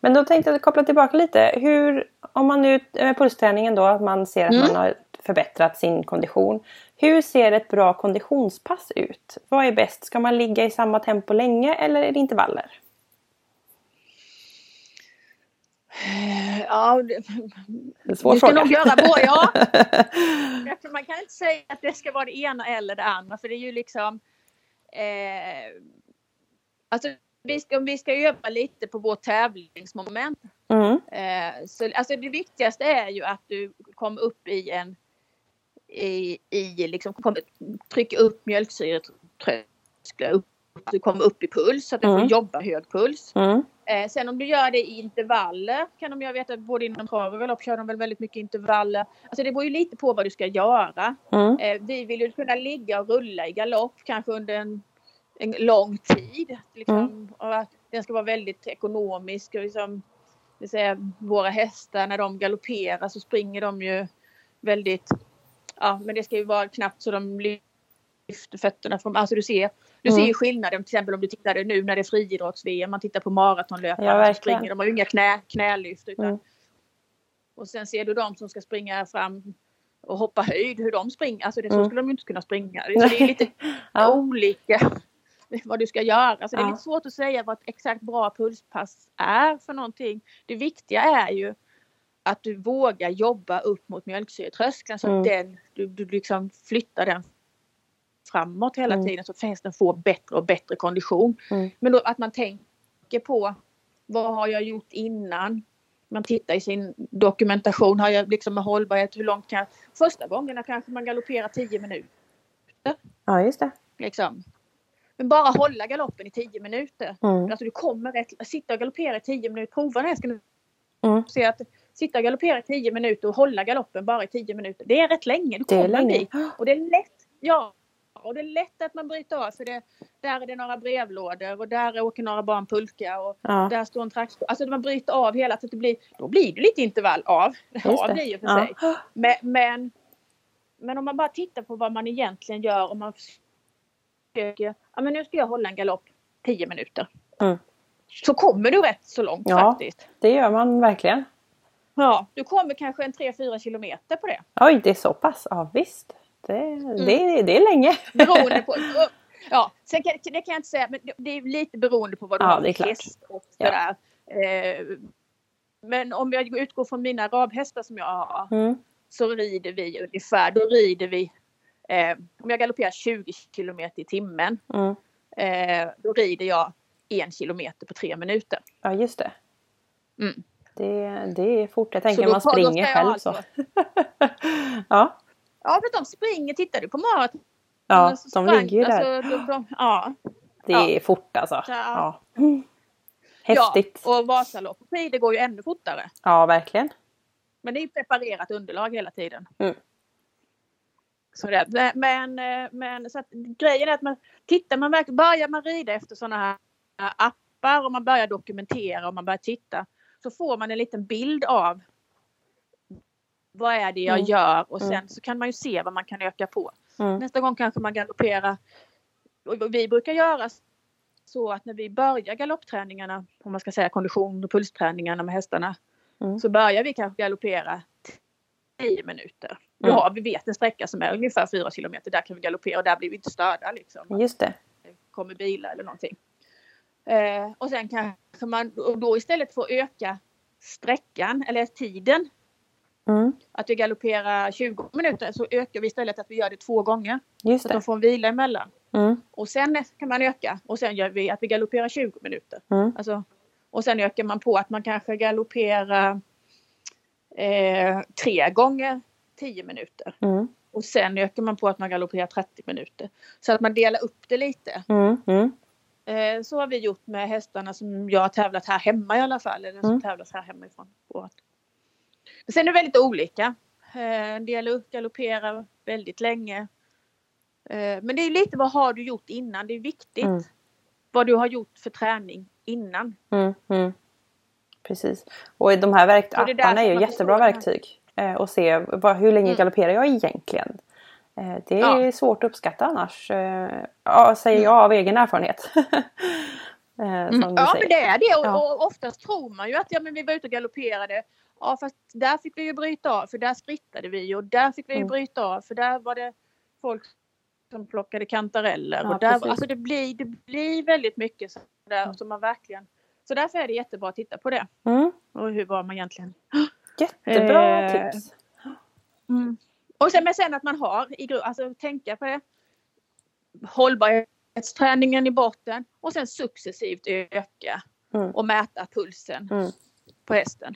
Men då tänkte jag koppla tillbaka lite. Hur, om man nu med pulsträningen då, att man ser att Mm. man har förbättrat sin kondition. Hur ser ett bra konditionspass ut? Vad är bäst? Ska man ligga i samma tempo länge eller är det intervaller? Ja, det, En svår vi ska fråga. nog göra både, ja. Man kan inte säga att det ska vara det ena eller det andra för det är ju liksom eh, Alltså vi ska, vi ska öva lite på vårt tävlingsmoment. Mm. Eh, så, alltså det viktigaste är ju att du kommer upp i en i, i liksom trycka upp mjölksyretrösklar upp. Du kommer upp i puls så att du Mm. får jobba hög puls. Mm. Eh, sen om du gör det i intervaller kan de jag vet att både inom trav och galopp kör de väl väldigt mycket intervaller. Alltså det beror ju lite på vad du ska göra. Mm. Eh, vi vill ju kunna ligga och rulla i galopp kanske under en, en lång tid. Liksom, Mm. och att den ska vara väldigt ekonomisk. Och liksom, det säga, våra hästar när de galopperar så springer de ju väldigt Ja men det ska ju vara knappt så de lyfter fötterna från, alltså du ser du Mm. ser ju skillnaden till exempel om du tittar nu när det är friidrotts-VM, man tittar på maratonlöparna Ja, som springer, de har ju inga knä, knälyft utan Mm. och sen ser du de som ska springa fram och hoppa höjd, hur de springer. Alltså det, så Mm. skulle de ju inte kunna springa. Så det är lite Ja. olika vad du ska göra. Så det är lite svårt att säga vad ett exakt bra pulspass är för någonting. Det viktiga är ju att du vågar jobba upp mot mjölksyretröskeln så att den, du, du liksom flyttar den framåt hela Mm. tiden så att hästen får bättre och bättre kondition. Mm. Men då att man tänker på vad har jag gjort innan? Man tittar i sin dokumentation, har jag liksom med hållbarhet, hur långt kan jag... Första gångerna kanske man galopperar 10 minuter. ja, just det. Liksom. Men bara hålla galoppen i 10 minuter. Mm. Alltså du kommer rätt, sitta och galoppera i 10 minuter, prova den här ska du Mm. se att sitta och galoppera i 10 minuter och hålla galoppen bara i 10 minuter. Det är rätt länge, du Det är länge. bit. Och det är lätt, ja. Och det är lätt att man bryter av för det, där är det några brevlådor och där åker några barn pulka och Ja. där står en traktor. Alltså man bryter av hela så att det blir, då blir det lite intervall av. Just Ja, det. ju för Ja. sig. Men, men, men om man bara tittar på vad man egentligen gör om man försöker, ja men nu ska jag hålla en galopp 10 minuter. Mm. Så kommer du rätt så långt Ja. faktiskt. Det gör man verkligen. Ja, du kommer kanske en 3-4 kilometer på det. Oj, det är så pass? Ja, visst. Det, Mm. det, det är länge. Beroende på. Ja, sen kan, det kan jag inte säga, men det- är lite beroende på vad du Ja, har för häst och Ja. sådär. Eh, men om jag utgår från mina arabhästar som jag har Mm. så rider vi ungefär, då rider vi eh, om jag galopperar 20 kilometer i timmen Mm. eh, då rider jag en kilometer på tre minuter. Ja, just det. Mm. Det, det är fort. Jag tänker man springer själv alltså- så. ja, Ja, för de springer, tittar du på maraton? ja de ligger ju där. Alltså, de, de, ja. Det ja. är fort alltså. Så, Ja. Häftigt. Ja, och Vasalopp på skidor går ju ännu fortare. Ja, verkligen. Men det är preparerat underlag hela tiden. Mm. Så det, men, men så att, grejen är att man tittar man verkligen, börjar man rida efter sådana här appar och man börjar dokumentera och man börjar titta så får man en liten bild av vad är det jag Mm. gör och sen Mm. så kan man ju se vad man kan öka på. Mm. Nästa gång kanske man galopperar. Och Vi brukar göra så att när vi börjar galoppträningarna, om man ska säga kondition och pulsträningarna med hästarna, Mm. så börjar vi kanske galoppera 10 minuter. Då Mm. har vi vet en sträcka som är ungefär 4 kilometer, där kan vi galoppera och där blir vi inte störda liksom. Just det. kommer bilar eller någonting. Eh, och sen kanske man och då istället får öka sträckan eller tiden. Mm. Att vi galopperar 20 minuter så ökar vi istället att vi gör det två gånger. Just Så att det. de får en vila emellan. Mm. Och sen kan man öka och sen gör vi att vi galopperar 20 minuter. Mm. Alltså, och sen ökar man på att man kanske galopperar eh, tre gånger 10 minuter. Mm. Och sen ökar man på att man galopperar 30 minuter. Så att man delar upp det lite. Mm. Mm. Eh, så har vi gjort med hästarna som jag har tävlat här hemma i alla fall. Eller som Mm. tävlas här hemifrån. Sen är det väldigt olika. Eh, en del galopperar väldigt länge. Eh, men det är lite vad har du gjort innan. Det är viktigt Mm. vad du har gjort för träning innan. Mm. Mm. Precis. Och de här verkt- apparna är ju jättebra verktyg. Eh, och se vad, hur länge Mm. galopperar jag egentligen? Det är Ja. svårt att uppskatta annars. Ja, säger jag av egen erfarenhet. Mm. Ja men det är det och, Ja. och oftast tror man ju att ja, men vi var ute och galopperade. Ja fast där fick vi ju bryta av för där sprittade vi och där fick vi ju Mm. bryta av för där var det folk som plockade kantareller. Ja, och där, alltså det blir, det blir väldigt mycket så där, Mm. som man verkligen så därför är det jättebra att titta på det. Mm. Och hur var man egentligen. Jättebra Eh, tips. Och sen, men sen att man har i alltså tänka på det. Hållbarhetsträningen i botten och sen successivt öka Mm. och mäta pulsen Mm. på hästen.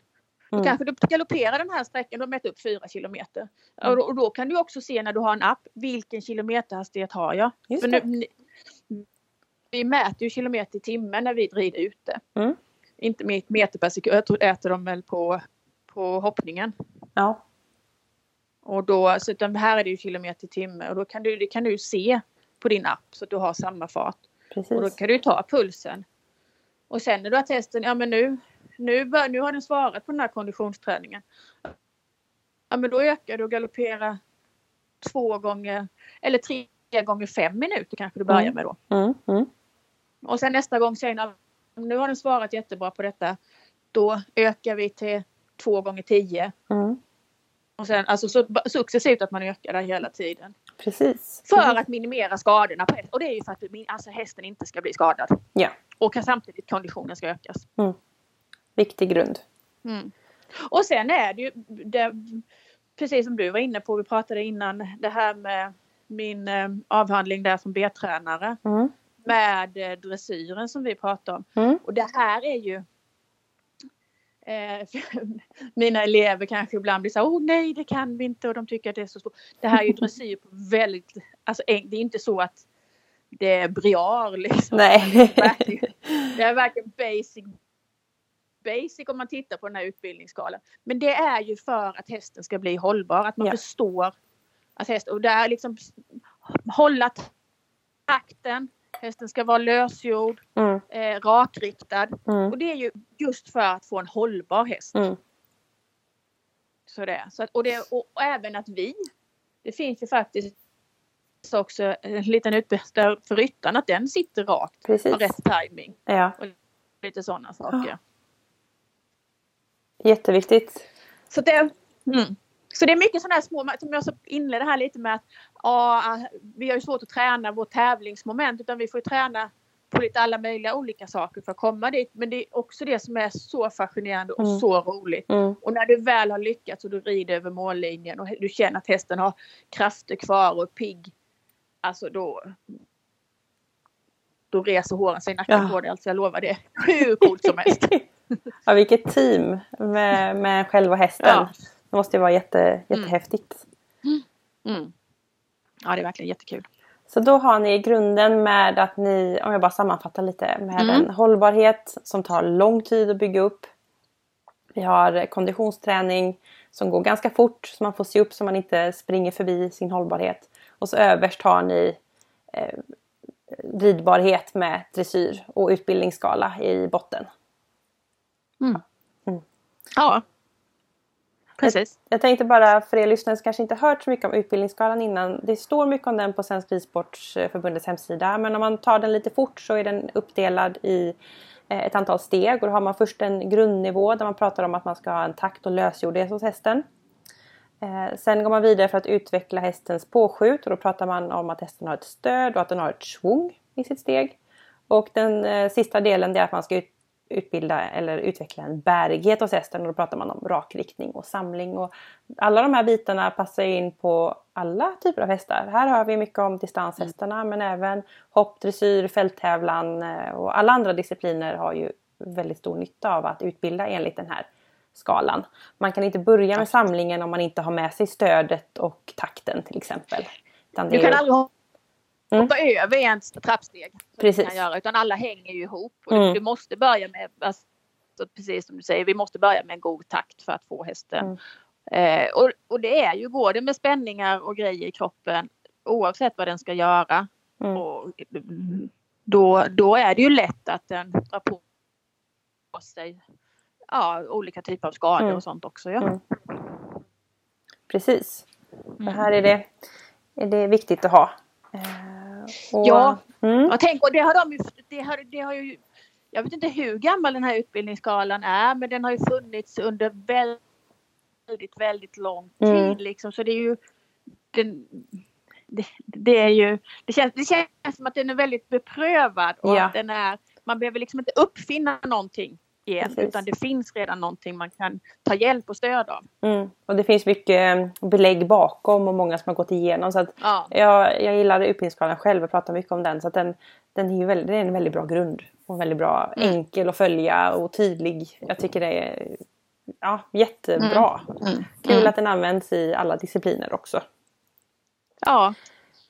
Då Mm. kanske du galopperar den här sträckan och mäter upp 4 kilometer. Mm. Och, då, och då kan du också se när du har en app, vilken kilometerhastighet har jag? För nu, vi mäter ju kilometer i timmen när vi rider ute. Mm. Inte me- meter per sekund, jag tror äter de väl på, på hoppningen. Ja. Och då, så utan här är det ju kilometer i timme och då kan du, det kan du se på din app så att du har samma fart. Och då Precis. kan du ta pulsen. Och sen när du har testen, ja men nu, nu, bör, nu har den svarat på den här konditionsträningen. Ja men då ökar du och galopperar två gånger eller tre gånger fem minuter kanske du börjar Mm. med då. Mm. Mm. Och sen nästa gång säger den, "Ja, nu har den svarat jättebra på detta. Då ökar vi till två gånger tio. Mm. Och sen alltså så, successivt att man ökar där hela tiden. Precis. För Precis. att minimera skadorna på hästen. Och det är ju för att alltså hästen inte ska bli skadad. Ja. Och samtidigt konditionen ska ökas. Viktig grund. Mm. Och sen är det ju det, precis som du var inne på, vi pratade innan det här med min eh, avhandling där som B-tränare Mm. med eh, dressyren som vi pratade om. Mm. Och det här är ju eh, mina elever kanske ibland blir så här, oh nej det kan vi inte och de tycker att det är så svårt. Det här är ju dressyr på väldigt, alltså det är inte så att det är briar liksom. Nej. Det är verkligen basic basic om man tittar på den här utbildningsskalan. Men det är ju för att hästen ska bli hållbar, att man Ja. förstår att hästen, och det är liksom hålla takten, hästen ska vara lösgjord, Mm. eh, rakriktad. Mm. Och det är ju just för att få en hållbar häst. Mm. Så det, så att, och, det, och, och även att vi, det finns ju faktiskt också en liten utbildning för ryttaren att den sitter rakt, Precis. rätt timing Ja. lite sådana saker. Jätteviktigt. Så det, mm. så det är mycket sådana här små, som jag så inledde här lite med att ja, vi har ju svårt att träna vårt tävlingsmoment utan vi får ju träna på lite alla möjliga olika saker för att komma dit. Men det är också det som är så fascinerande och Mm. så roligt. Mm. Och när du väl har lyckats och du rider över mållinjen och du känner att hästen har krafter kvar och är pigg. Alltså då då reser håren sig i nacken Ja. på dig. Alltså jag lovar det. Hur coolt som helst. Ja, vilket team med, med själva hästen. Ja. Det måste ju vara jätte, jättehäftigt. Mm. Ja, det är verkligen jättekul. Så då har ni grunden med att ni, om jag bara sammanfattar lite, med Mm. en hållbarhet som tar lång tid att bygga upp. Vi har konditionsträning som går ganska fort så man får se upp så man inte springer förbi sin hållbarhet. Och så överst har ni eh, ridbarhet med dressyr och utbildningsskala i botten. Ja. Precis. Jag tänkte bara för er lyssnare som kanske inte hört så mycket om utbildningsskalan innan. Det står mycket om den på Svensk Ridsportsförbundets hemsida. Men om man tar den lite fort så är den uppdelad i eh, ett antal steg. Och då har man först en grundnivå där man pratar om att man ska ha en takt och lösgjordhet hos hästen. Eh, Sen går man vidare för att utveckla hästens påskjut och då pratar man om att hästen har ett stöd och att den har ett svung i sitt steg. Och den eh, sista delen är att man ska ut, utbilda eller utveckla en bärighet hos hästen och då pratar man om rakriktning och samling. Och alla de här bitarna passar in på alla typer av hästar. Här hör vi mycket om distanshästarna men även hopp, dressyr, fälttävlan eh, och alla andra discipliner har ju väldigt stor nytta av att utbilda enligt den här skalan. Man kan inte börja med samlingen om man inte har med sig stödet och takten till exempel. Du kan aldrig hoppa Mm. över en trappsteg. Precis. Kan göra, utan alla hänger ju ihop. Och Mm. du, måste börja med, alltså, precis som du säger, vi måste börja med en god takt för att få hästen. Mm. Eh, och, och det är ju, går det med spänningar och grejer i kroppen oavsett vad den ska göra. Mm. Och, då, då är det ju lätt att den drar på sig ja, olika typer av skador Mm. och sånt också. Ja. Mm. Precis. Så Mm. här är det, är det viktigt att ha. Och, Ja. Mm, Och tänk, och det har de ju, det har, det har ju, jag vet inte hur gammal den här utbildningsskalan är men den har ju funnits under väldigt, väldigt lång tid Mm. liksom. Så det är ju, den, det, det är ju, det känns, det känns som att den är väldigt beprövad och Ja. att den är, man behöver liksom inte uppfinna någonting igen Precis. utan det finns redan någonting man kan ta hjälp och stöd av. mm. Och det finns mycket belägg bakom och många som har gått igenom. Så att Ja. jag, jag gillar utbildningsskalan själv och pratar mycket om den. Så att den, den, är väldigt, det är en väldigt bra grund. Och väldigt bra, Mm. enkel att följa och tydlig. Jag tycker det är ja, jättebra. Mm. Kul Mm. att den används i alla discipliner också. Ja.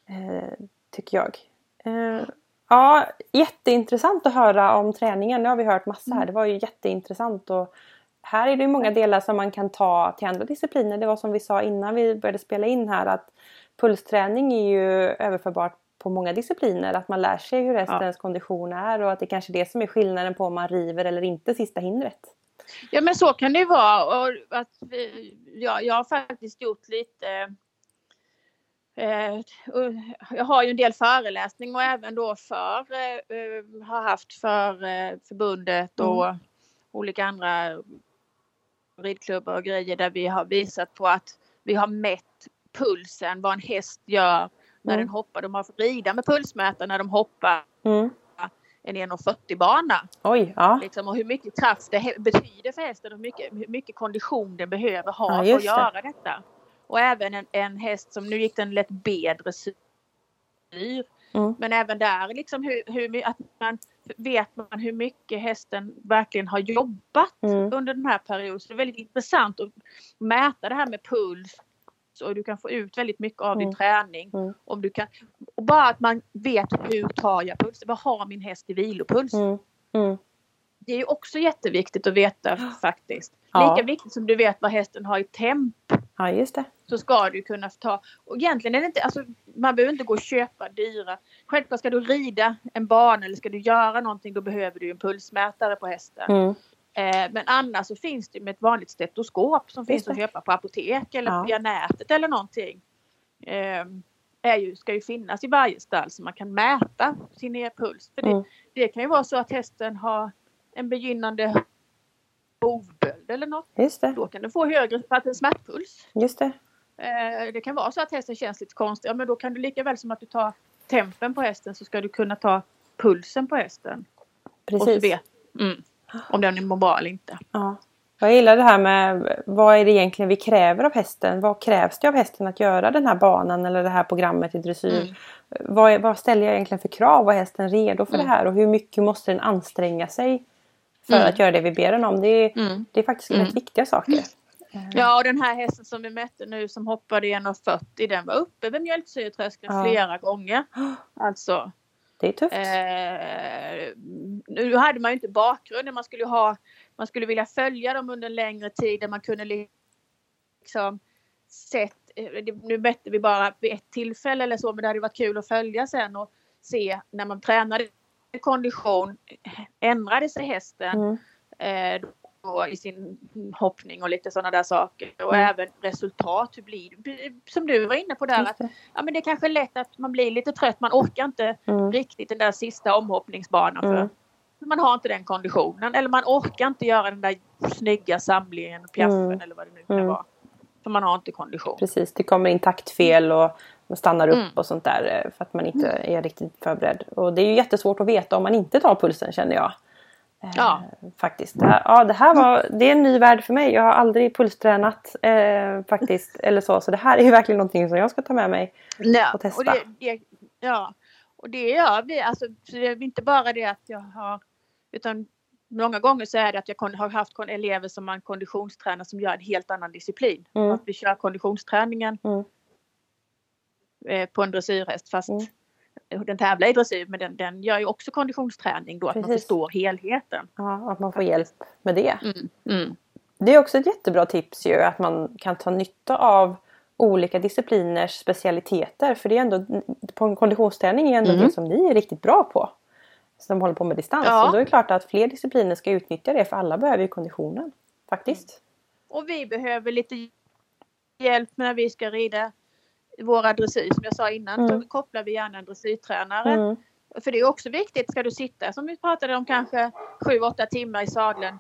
Eh, tycker jag. Eh, ja, jätteintressant att höra om träningen. Nu har vi hört massa här. Det var ju jätteintressant. Och här är det ju många delar som man kan ta till andra discipliner. Det var som vi sa innan vi började spela in här att pulsträning är ju överförbart på många discipliner. Att man lär sig hur hästens kondition är och att det kanske är det som är skillnaden på om man river eller inte sista hindret. Ja men så kan det ju vara. Och att vi, ja, jag har faktiskt gjort lite jag har ju en del föreläsning och även då för eh, eh, har haft för eh, förbundet och olika andra ridklubbar och grejer där vi har visat på att vi har mätt pulsen, vad en häst gör när Mm. den hoppar. De har fått rida med pulsmätare när de hoppar Mm. en 1,40 bana. Oj, ja. Liksom, och hur mycket kraft det betyder för hästen och mycket, hur mycket kondition den behöver ha Ja, för att det. göra detta. Och även en, en häst som, nu gick den lätt B-dressyr. Mm. Men även där liksom hur, hur, att man vet man hur mycket hästen verkligen har jobbat Mm. under den här perioden. Så det är väldigt intressant att mäta det här med puls. Och du kan få ut väldigt mycket av Mm. din träning. Mm. Om du kan, och bara att man vet hur tar jag puls? Vad har min häst i vilopuls? Mm. Mm. Det är ju också jätteviktigt att veta faktiskt. Ja. Lika viktigt som du vet vad hästen har i temp ja, just det. så ska du kunna ta. Och egentligen är det inte, alltså, man behöver inte gå och köpa dyra. Självklart ska du rida en bana eller ska du göra någonting då behöver du en pulsmätare på hästen. Mm. Eh, men annars så finns det med ett vanligt stetoskop som Just finns det. att köpa på apotek eller Ja. via nätet eller någonting. Eh, är ju, ska ju finnas i varje stall så man kan mäta sin e- puls. För det, Mm. det kan ju vara så att hästen har en begynnande hovböld eller något. Just det. Då kan du få högre för att en smärtpuls. Just det. Eh, det kan vara så att hästen känns lite konstig. Ja, men då kan du lika väl som att du tar tempen på hästen så ska du kunna ta pulsen på hästen. Och så Precis. vet mm, om den mår bra eller inte. Ja. Jag gillar det här med vad är det egentligen vi kräver av hästen? Vad krävs det av hästen att göra den här banan eller det här programmet i dressyr? Mm. Vad, vad ställer jag egentligen för krav? Vad är hästen redo för Mm. det här? Och hur mycket måste den anstränga sig för Mm. att göra det vi ber den om? Det är, Mm. det är faktiskt Mm. rätt viktiga saker. Ja, och den här hästen som vi mätte nu som hoppade 1,40 den var uppe vid mjölksyretröskeln Ja. flera gånger. Alltså, Det är tufft. eh, nu hade man ju inte bakgrunden, man skulle ju ha, man skulle vilja följa dem under en längre tid där man kunde liksom sett, eh, nu mätte vi bara vid ett tillfälle eller så, men det hade varit kul att följa sen och se när man tränade kondition, ändrade sig hästen Mm. eh, då i sin hoppning och lite sådana där saker. Och Mm. även resultat. Hur blir? Som du var inne på där. Att, ja, men det är kanske är lätt att man blir lite trött. Man orkar inte Mm. riktigt den där sista omhoppningsbanan. För Mm. Man har inte den konditionen. Eller man orkar inte göra den där snygga samlingen piaffen Mm. eller vad det nu kan Mm. vara. För man har inte kondition. Precis, det kommer in taktfel och man stannar upp Mm. och sånt där eh, för att man inte är riktigt förberedd. Och det är ju jättesvårt att veta om man inte tar pulsen känner jag. Eh, Ja. Faktiskt. Det här, ja, det här var, det är en ny värld för mig. Jag har aldrig pulstränat eh, faktiskt. Eller så. så det här är ju verkligen någonting som jag ska ta med mig. Ja, och testa. Och det, det, ja, och det gör vi. Alltså, så det är inte bara det att jag har, utan många gånger så är det att jag har haft elever som man konditionstränar som gör en helt annan disciplin. Mm. Att vi kör konditionsträningen Mm. Eh, på en dressyrhäst fast Mm. den tävlar i dressyr men den, den gör ju också konditionsträning då att man Precis. förstår helheten. Ja, att man får hjälp med det. Mm. Mm. Det är också ett jättebra tips ju att man kan ta nytta av olika discipliners specialiteter. För det är ändå, på konditionsträning är ändå Mm. det som ni är riktigt bra på. Som håller på med distans. Ja. Och då är det klart att fler discipliner ska utnyttja det för alla behöver ju konditionen. Faktiskt. Och vi behöver lite hjälp när vi ska rida våra dressyr. Som jag sa innan Mm. så kopplar vi gärna en dressyrtränare. Mm. För det är också viktigt, ska du sitta som vi pratade om kanske 7-8 timmar i sadeln.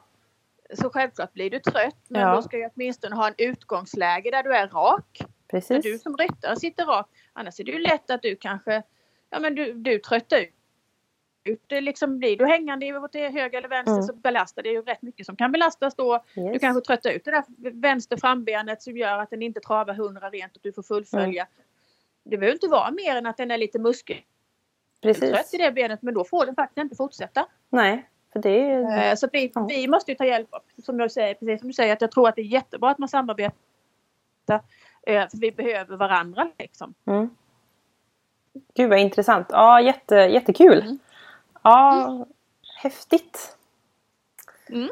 Så självklart blir du trött men Ja. då ska jag åtminstone ha en utgångsläge där du är rak. Där Precis. du som ryttare sitter rak. Annars är det ju lätt att du kanske, ja men du, du tröttar ut. Det liksom blir du hängande åt höger eller vänster Mm. så belastar det ju rätt mycket som kan belastas då. Du Yes. kanske tröttar ut det där vänster frambenet som gör att den inte travar 100 rent och du får fullfölja. Mm. Det behöver inte vara mer än att den är lite muskeltrött Precis. i det benet men då får den faktiskt inte fortsätta. Nej, är Eh, Så vi, vi måste ju ta hjälp av, som jag säger, precis som du säger, att jag tror att det är jättebra att man samarbetar. eh, För vi behöver varandra liksom. Mm. Gud vad intressant. Ja, jätte, jättekul. Mm. Ja, häftigt. Mm.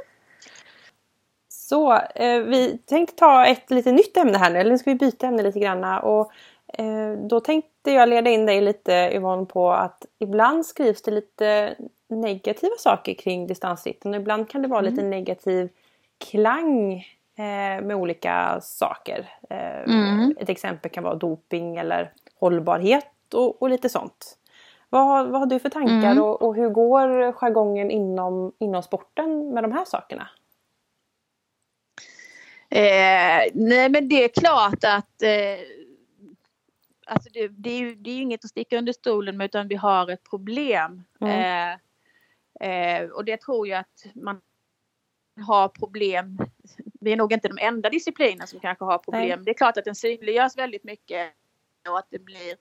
Så, eh, vi tänkte ta ett lite nytt ämne här nu, eller ska vi byta ämne lite granna? Och, eh, då tänkte jag leda in dig lite Yvonne på att ibland skrivs det lite negativa saker kring distansritten och ibland kan det vara lite negativ klang eh, med olika saker. Eh, Mm. Ett exempel kan vara doping eller hållbarhet och, och lite sånt. Vad, har- vad har du för tankar Mm. och, och hur går jargongen inom, inom sporten med de här sakerna? Eh, nej men det är klart att eh, alltså det, det, är ju, det är inget att sticka under stolen med utan vi har ett problem. Eh, eh, och det tror jag att man har problem. Vi är nog inte de enda discipliner som kanske har problem. Nej. Det är klart att den synliggörs väldigt mycket och att det blir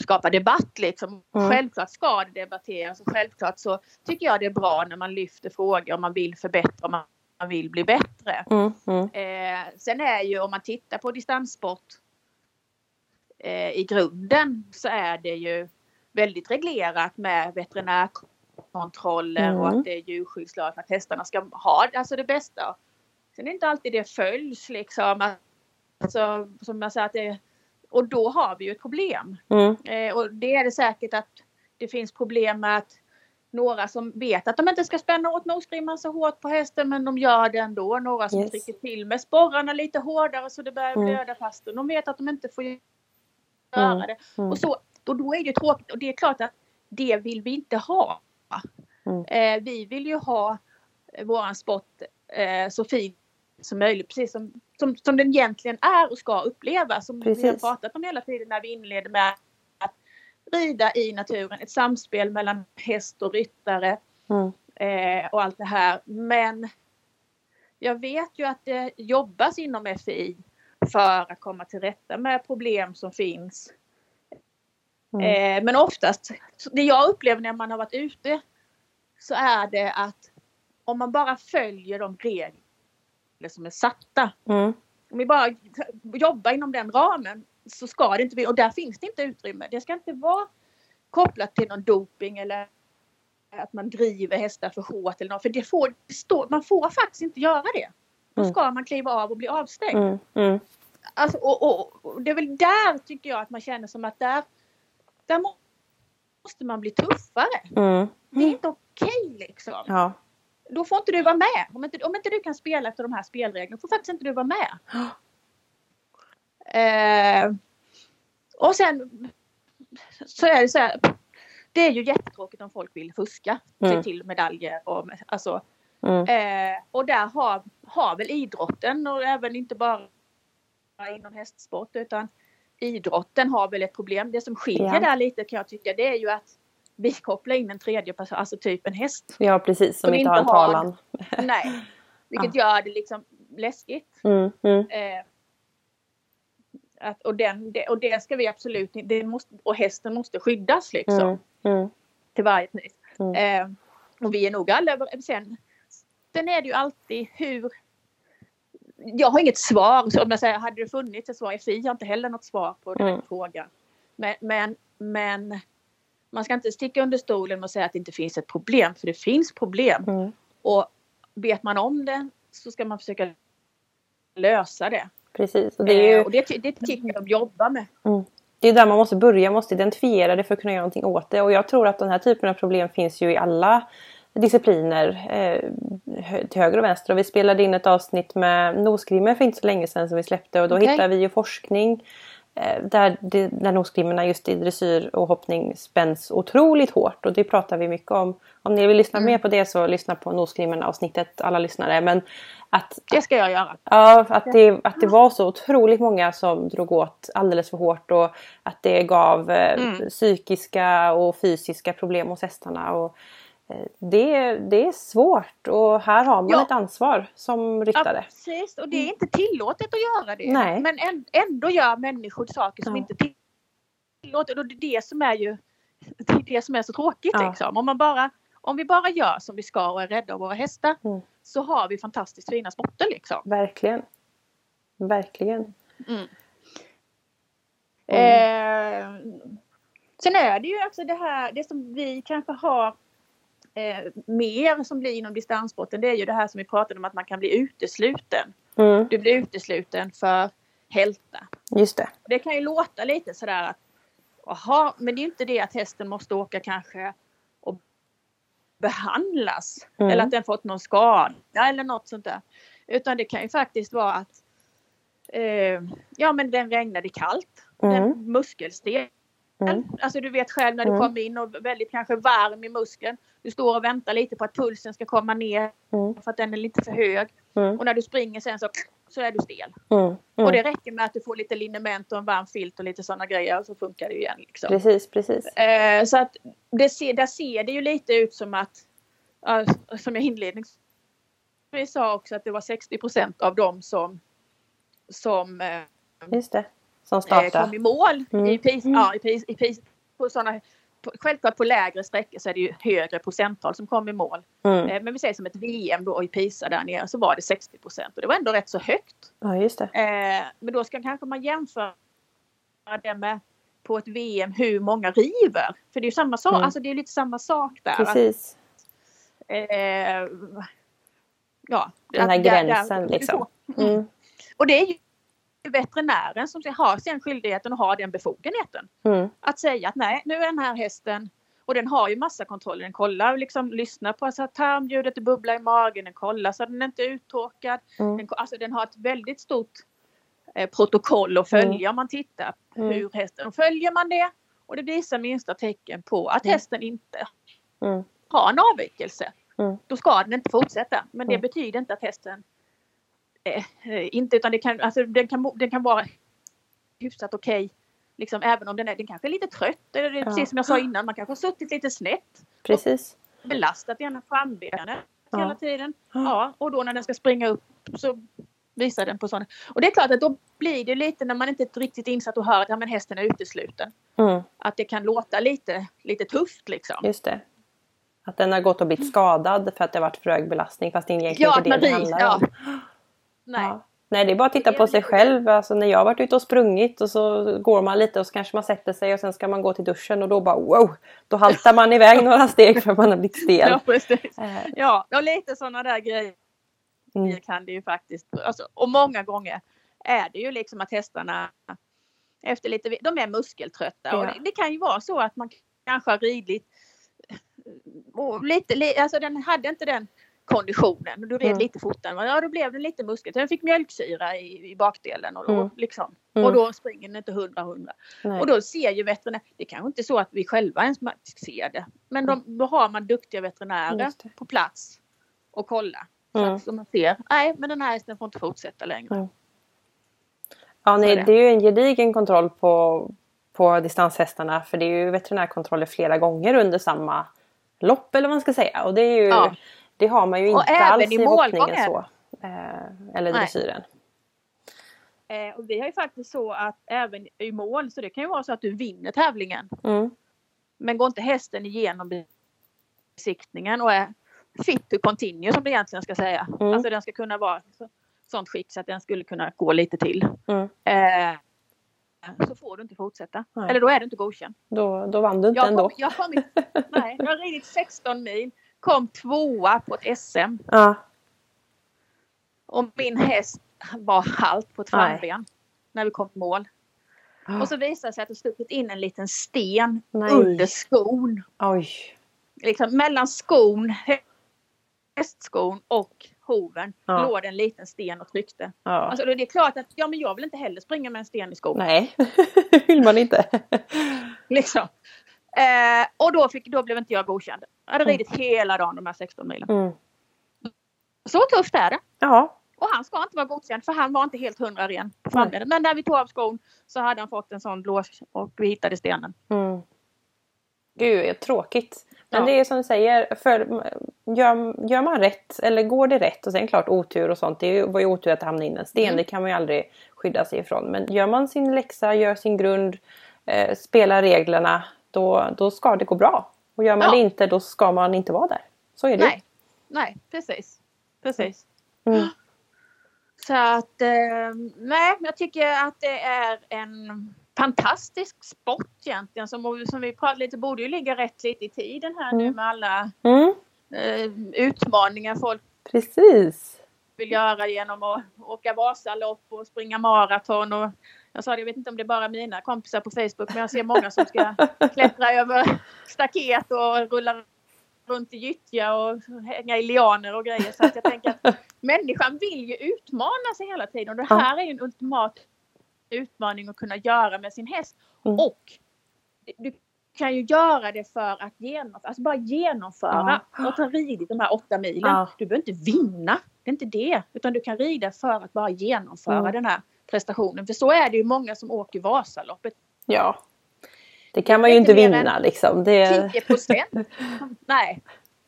skapa debatt liksom. Mm. Självklart ska det debatteras och självklart så tycker jag det är bra när man lyfter frågor och man vill förbättra och man, vill bli bättre. Mm, mm, Eh, sen är ju om man tittar på distanssport eh, i grunden så är det ju väldigt reglerat med veterinärkontroller Mm. och att det är djurskyddslag att hästarna ska ha alltså det bästa. Sen är det inte alltid det följs liksom. Alltså, som jag sa att det, och då har vi ju ett problem. mm, Eh, och det är det säkert att det finns problem med att några som vet att de inte ska spänna åt nosgrimman så hårt på hästen men de gör det ändå. Några som Yes. trycker till med sporrarna lite hårdare så det börjar Mm. blöda fastän de vet att de inte får göra Mm. det. mm. Och, så, och då är det ju tråkigt och det är klart att det vill vi inte ha. Mm. Eh, vi vill ju ha våran sport eh, så fin som möjligt precis som, som, som den egentligen är och ska upplevas. Som vi har Precis. pratat om hela tiden när vi inleder med att rida i naturen. Ett samspel mellan häst och ryttare Mm. eh, och allt det här. Men jag vet ju att det jobbas inom FI för att komma till rätta med problem som finns. Mm. Eh, men oftast, det jag upplever när man har varit ute så är det att om man bara följer de regler som är satta. Mm. Om vi bara jobbar inom den ramen så ska det inte bli, och där finns det inte utrymme. Det ska inte vara kopplat till någon doping eller att man driver hästar för hårt eller något. För det får, man får faktiskt inte göra det. Då Mm. ska man kliva av och bli avstängd. Mm. Mm. Alltså, och, och, och det är väl där tycker jag att man känner som att där, där må- måste man bli tuffare. Mm. Det är inte okej liksom. Ja. Då får inte du vara med. Om inte, om inte du kan spela efter de här spelreglerna får faktiskt inte du vara med. Eh, och sen så är det så här. Det är ju jättetråkigt om folk vill fuska Mm. sig till medaljer. Och, alltså, Mm. Eh, och där har, har väl idrotten och även inte bara inom hästsport utan idrotten har väl ett problem. Det som skiljer Ja. där lite kan jag tycka det är ju att vi kopplar in en tredje person, alltså typ en häst. ja, precis. Som Som inte har en har- talan. Nej. Vilket gör det liksom läskigt. Mm. Mm. Eh, att, och, den, det, och det ska vi absolut det måste, och hästen måste skyddas liksom Mm. Mm. till varje pris. Mm. Eh, och vi är nog alla. Sen, sen är det ju alltid hur... Jag har inget svar. Så om jag säger, hade det funnits ett svar? FI har inte heller något svar på den Mm. frågan. Men, men, men man ska inte sticka under stolen och säga att det inte finns ett problem. För det finns problem. Mm. Och vet man om det så ska man försöka lösa det. Precis. Och det är ju Eh, och det, det tycker jag de jobbar med. det är där man måste börja, man måste identifiera det för att kunna göra någonting åt det. Och jag tror att den här typen av problem finns ju i alla discipliner eh, till höger och vänster. Och vi spelade in ett avsnitt med nosgrimmer för inte så länge sedan som vi släppte och då Okej. hittade vi ju forskning där, det, där nosgrimmerna just i dressyr och hoppning spänns otroligt hårt och det pratar vi mycket om. Om ni vill lyssna Mm. mer på det så lyssna på nosgrimmerna avsnittet alla lyssnare. Men att Det ska jag göra. Ja, att det, att det var så otroligt många som drog åt alldeles för hårt och att det gav eh, Mm. psykiska och fysiska problem hos hästarna. Och, eh, det, det är svårt och här har man Ja. ett ansvar som ryttare. Ja, precis. Och det är inte tillåtet att göra det. Nej. Men än- ändå gör människor saker som Ja. inte tillåtet. Och det är det som är ju det, är det som är så tråkigt. Ja. Liksom. Om, man bara, om vi bara gör som vi ska och är rädda om våra hästar Mm. så har vi fantastiskt fina sporter. Liksom. Verkligen. Verkligen. Eh, sen är det ju alltså det här, det som vi kanske har eh, mer som blir inom distanssporten det är ju det här som vi pratade om att man kan bli utesluten. Mm, Du blir utesluten för hälta. just det. Det kan ju låta lite sådär att Jaha, men det är inte det att hästen måste åka kanske och behandlas. Mm. Eller att den fått någon skada eller något sånt där. Utan det kan ju faktiskt vara att eh, ja men den regnade kallt. Mm. Den muskelstel. Mm. Alltså du vet själv när du Mm. kommer in och väldigt kanske varm i muskeln. Du står och väntar lite på att pulsen ska komma ner Mm. för att den är lite för hög. Mm. Och när du springer sen så, så är du stel. Mm. Och Mm. det räcker med att du får lite liniment och en varm filt och lite sådana grejer och så funkar det igen. Liksom. Precis, precis. Eh, så att det ser, där ser det ju lite ut som att, som jag inledningsvis sa också, att det var 60% av dem som, som eh, Just det. Som eh, startar. kom i mål Mm. i PIS. Mm. Ja, i PIS, i PIS på såna, på, självklart på lägre sträckor så är det ju högre procenttal som kom i mål. Mm. Eh, men vi säger som ett VM då i PISA där nere så var det 60 och det var ändå rätt så högt. Ja, just det. Eh, men då ska kanske man jämföra det med på ett VM hur många river. För det är ju samma sak, Mm. alltså det är lite samma sak där. Precis. Eh, ja, Den här att gränsen, där- liksom. Mm. Mm. Och det är ju veterinären som har sen skyldigheten och har den befogenheten. Mm. Att säga att nej, nu är den här hästen och den har ju massa kontroller. Den kollar liksom, lyssnar på så att tarmljudet, det bubblar i magen, den kollar så att den inte är uttorkad. Mm. Den, alltså den har ett väldigt stort eh, protokoll att följa om man tittar Mm. hur hästen, och följer man det och det visar minsta tecken på att Mm. hästen inte Mm. har en avvikelse. Mm. Då ska den inte fortsätta. Men det Mm. betyder inte att hästen inte utan det kan, alltså, den, kan, den kan vara hyfsat okej. liksom, även om den är den kanske är lite trött. Eller Ja. precis som jag sa innan, man kanske har suttit lite snett. Precis. Belastat ena frambenet Ja. hela tiden. Ja. Och då när den ska springa upp så visar den på sådana. Och det är klart att då blir det lite när man inte är riktigt insatt och hör att ja, men hästen är utesluten. Mm. Att det kan låta lite, lite tufft liksom. Just det. Att den har gått och blivit skadad för att det har varit för hög belastning fast det är egentligen Ja, inte det det handlar ja. Nej. Ja. Nej, det är bara att titta på sig själv. Alltså, när jag har varit ute och sprungit och så går man lite och så kanske man sätter sig och sen ska man gå till duschen och då bara wow! Då haltar man iväg några steg för att man har blivit stel. Ja, precis. Eh, Ja, och lite sådana där grejer Mm. kan det ju faktiskt. Alltså, och många gånger är det ju liksom att hästarna efter lite, de är muskeltrötta och Ja. det, det kan ju vara så att man kanske har ridit och lite, li- alltså den hade inte den konditionen och du red Mm. lite fortare. Ja, då blev den lite muskel. Den fick mjölksyra i, i bakdelen och då, Mm. liksom, Mm. och då springer den inte hundra hundra. Och då ser ju veterinär, det kanske inte är så att vi själva ens ser det, men de, då har man duktiga veterinärer det. på plats och kolla. Så Mm. att så man ser, nej men den här hästen får inte fortsätta längre. Mm. Ja, nej, är det. det är ju en gedigen kontroll på, på distanshästarna för det är ju veterinärkontroller flera gånger under samma lopp eller vad man ska säga. Och det, är ju, Ja. Det har man ju Och inte även alls i i är så. Eh, eller dressyren. Eh, och vi har ju faktiskt så att även i mål, så det kan ju vara så att du vinner tävlingen. Mm. Men går inte hästen igenom besiktningen och är fit to continue som det egentligen ska säga. Mm. Alltså den ska kunna vara så, sånt skick så att den skulle kunna gå lite till. Mm. Eh, så får du inte fortsätta. Nej. Eller då är du inte godkänd. Då, då vann du inte Jag har, ändå. kommit, jag, kommit, nej, jag har ridit 16 mil, kom tvåa på ett SM Ja. och min häst var halt på ett Nej. framben när vi kom till mål. Ah. Och så visade det sig att det stuckit in en liten sten Nej. under skon. Oj. Liksom mellan skon, hästskon och hoven Ja. låg det en liten sten och tryckte. Ja. Alltså det är klart att ja, men jag vill inte heller springa med en sten i skon. Nej, vill man inte. Liksom. Eh, och då, fick, då blev inte jag godkänd. Jag hade Mm. ridit hela dagen de här 16 milen. Mm. Så tufft är det. Ja. Och han ska inte vara godkänd för han var inte helt hundra ren på framleden. Men när vi tog av skon så hade han fått en sån blås och vi hittade stenen. Mm. Gud, tråkigt. Men Ja. det är som du säger, för, gör, gör man rätt eller går det rätt och sen klart otur och sånt. Det var ju otur att det hamnade in en sten, Mm. det kan man ju aldrig skydda sig ifrån. Men gör man sin läxa, gör sin grund, eh, spelar reglerna, då, då ska det gå bra. Och gör man Ja. det inte, då ska man inte vara där. Så är det. Nej, nej precis. Precis. Mm. Så att eh, nej, jag tycker att det är en fantastisk sport egentligen. Som, som vi pratade lite, borde ju ligga rätt lite i tiden här nu Mm. med alla Mm. eh, utmaningar folk Precis. vill göra genom att åka Vasalopp och springa maraton. Och jag sa det, jag vet inte om det är bara mina kompisar på Facebook men jag ser många som ska klättra över staket och rulla runt i gyttja och hänga i lianer och grejer. Så att jag tänker att människan vill ju utmana sig hela tiden och det Ja. här är ju en ultimat utmaning att kunna göra med sin häst. Mm. Och du kan ju göra det för att genomföra, alltså bara genomföra och ha ridit de här åtta milen. Ja. Du behöver inte vinna, det är inte det. Utan du kan rida för att bara genomföra Mm. den här prestationen. För så är det ju många som åker Vasaloppet. Ja. Det kan man ju inte vinna liksom. Det... 10 procent. Nej.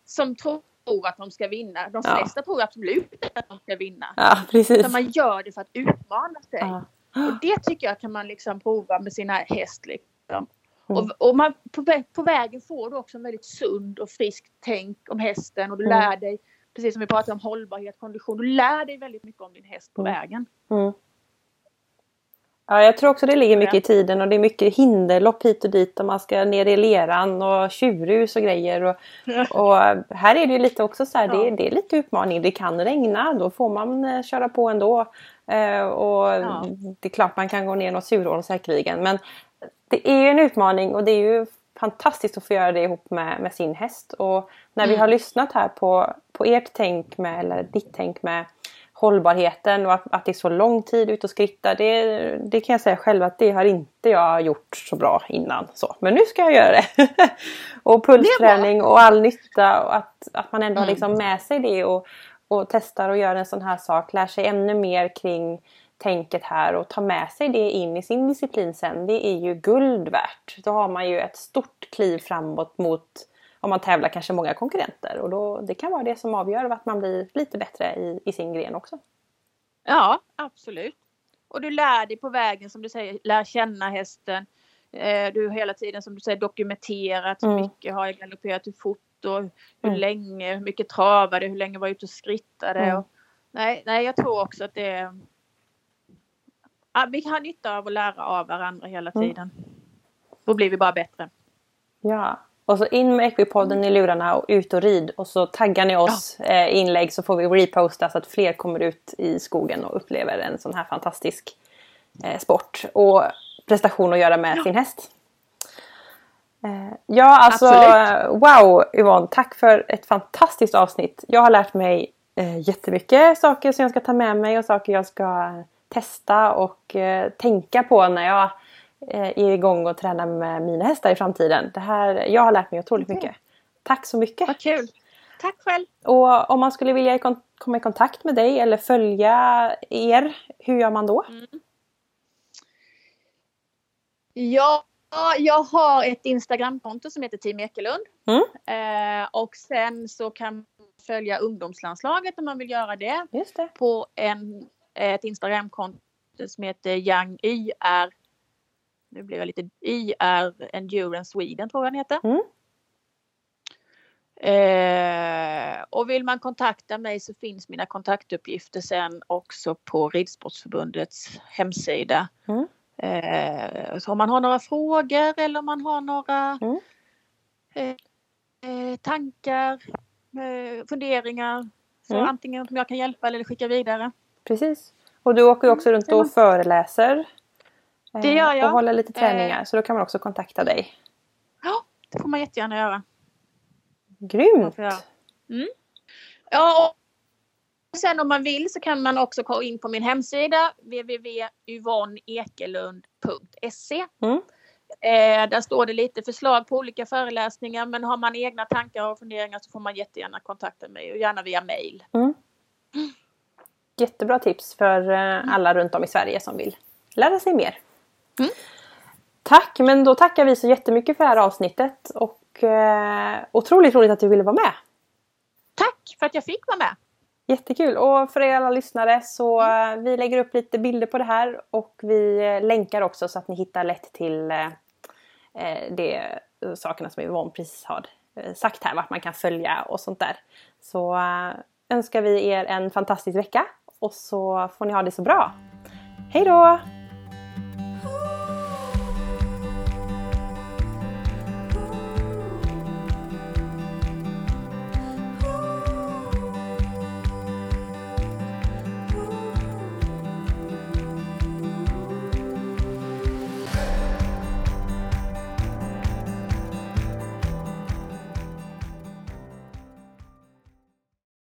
Som tror att de ska vinna. De Ja. flesta tror absolut att de ska vinna. Ja, precis. Utan man gör det för att utmana sig. Ja. Och det tycker jag kan man liksom prova med sina häst. Liksom. Mm. Och, och man, på, vä- på vägen får du också en väldigt sund och frisk tänk om hästen och du Mm. lär dig, precis som vi pratade om hållbarhet, kondition, du lär dig väldigt mycket om din häst på Mm. vägen. Ja, jag tror också det ligger mycket i tiden och det är mycket hinderlopp hit och dit och man ska ner i leran och tjurhus och grejer. Och, och här är det ju lite också så här, det, är, Ja. det är lite utmaning. Det kan regna, då får man eh, köra på ändå. Eh, och Ja. det är klart man kan gå ner något surhål säkerligen. Men det är ju en utmaning och det är ju fantastiskt att få göra det ihop med, med sin häst. Och när vi Mm. har lyssnat här på, på ert tänk med, eller ditt tänk med hållbarheten och att, att det är så lång tid ut och skritta. Det, det kan jag säga själv att det har inte jag gjort så bra innan. Så. Men nu ska jag göra det. och pulsträning och all nytta och att, att man ändå har Mm. liksom med sig det och, och testar och gör en sån här sak. Lär sig ännu mer kring tänket här och tar med sig det in i sin disciplin sen. Det är ju guld värt. Då har man ju ett stort kliv framåt mot om man tävlar kanske många konkurrenter och då, det kan vara det som avgör att man blir lite bättre i, i sin gren också. Ja, absolut. Och du lär dig på vägen som du säger, lär känna hästen. Eh, Du har hela tiden som du säger dokumenterat hur Mm. mycket har jag galopperat, hur fort och hur Mm. länge, hur mycket travade, hur länge var jag ute och skrittade. Mm. Och Nej, nej, jag tror också att det ja, vi har nytta av att lära av varandra hela Mm. tiden. Då blir vi bara bättre. Ja. Och så in med Equipodden i lurarna och ut och rid. Och så taggar ni oss eh, inlägg så får vi reposta så att fler kommer ut i skogen och upplever en sån här fantastisk eh, sport och prestation att göra med sin häst. Eh, ja, alltså Absolut. wow Yvonne, tack för ett fantastiskt avsnitt. Jag har lärt mig eh, jättemycket saker som jag ska ta med mig och saker jag ska testa och eh, tänka på när jag är igång och tränar med mina hästar i framtiden. Det här, jag har lärt mig otroligt mycket. Tack så mycket! Vad kul! Tack själv! Och om man skulle vilja komma i kontakt med dig eller följa er, hur gör man då? Ja, jag har ett Instagramkonto som heter Team Ekelund. Mm. Eh, och sen så kan man följa ungdomslandslaget om man vill göra det det. på en, ett Instagramkonto som heter Young YR. Nu blir jag lite YR Endurance Sweden tror jag den heter. Mm. Eh, och vill man kontakta mig så finns mina kontaktuppgifter sen också på Ridsportsförbundets hemsida. Mm. Eh, så om man har några frågor eller om man har några Mm. eh, eh, tankar, eh, funderingar. Så Mm. antingen som jag kan hjälpa eller skicka vidare. Precis. Och du åker också runt och föreläser. Eh, Det gör jag. Och håller lite träningar. Så då kan man också kontakta dig. Ja, det får man jättegärna göra. Grymt! Ja. Mm. Ja, och sen om man vill så kan man också gå in på min hemsida www.yvonneekelund.se. Mm. Eh, där står det lite förslag på olika föreläsningar men har man egna tankar och funderingar så får man jättegärna kontakta mig och gärna via mail. Jättebra tips för eh, alla runt om i Sverige som vill lära sig mer. Mm. Tack! Men då tackar vi så jättemycket för det här avsnittet. Och eh, otroligt roligt att du ville vara med. Tack för att jag fick vara med! Jättekul! Och för er alla lyssnare så eh, vi lägger upp lite bilder på det här och vi eh, länkar också så att ni hittar lätt till eh, eh, de sakerna som Yvonne precis har sagt här, vart man kan följa och sånt där. Så önskar vi er en fantastisk vecka och så får ni ha det så bra. Hej då!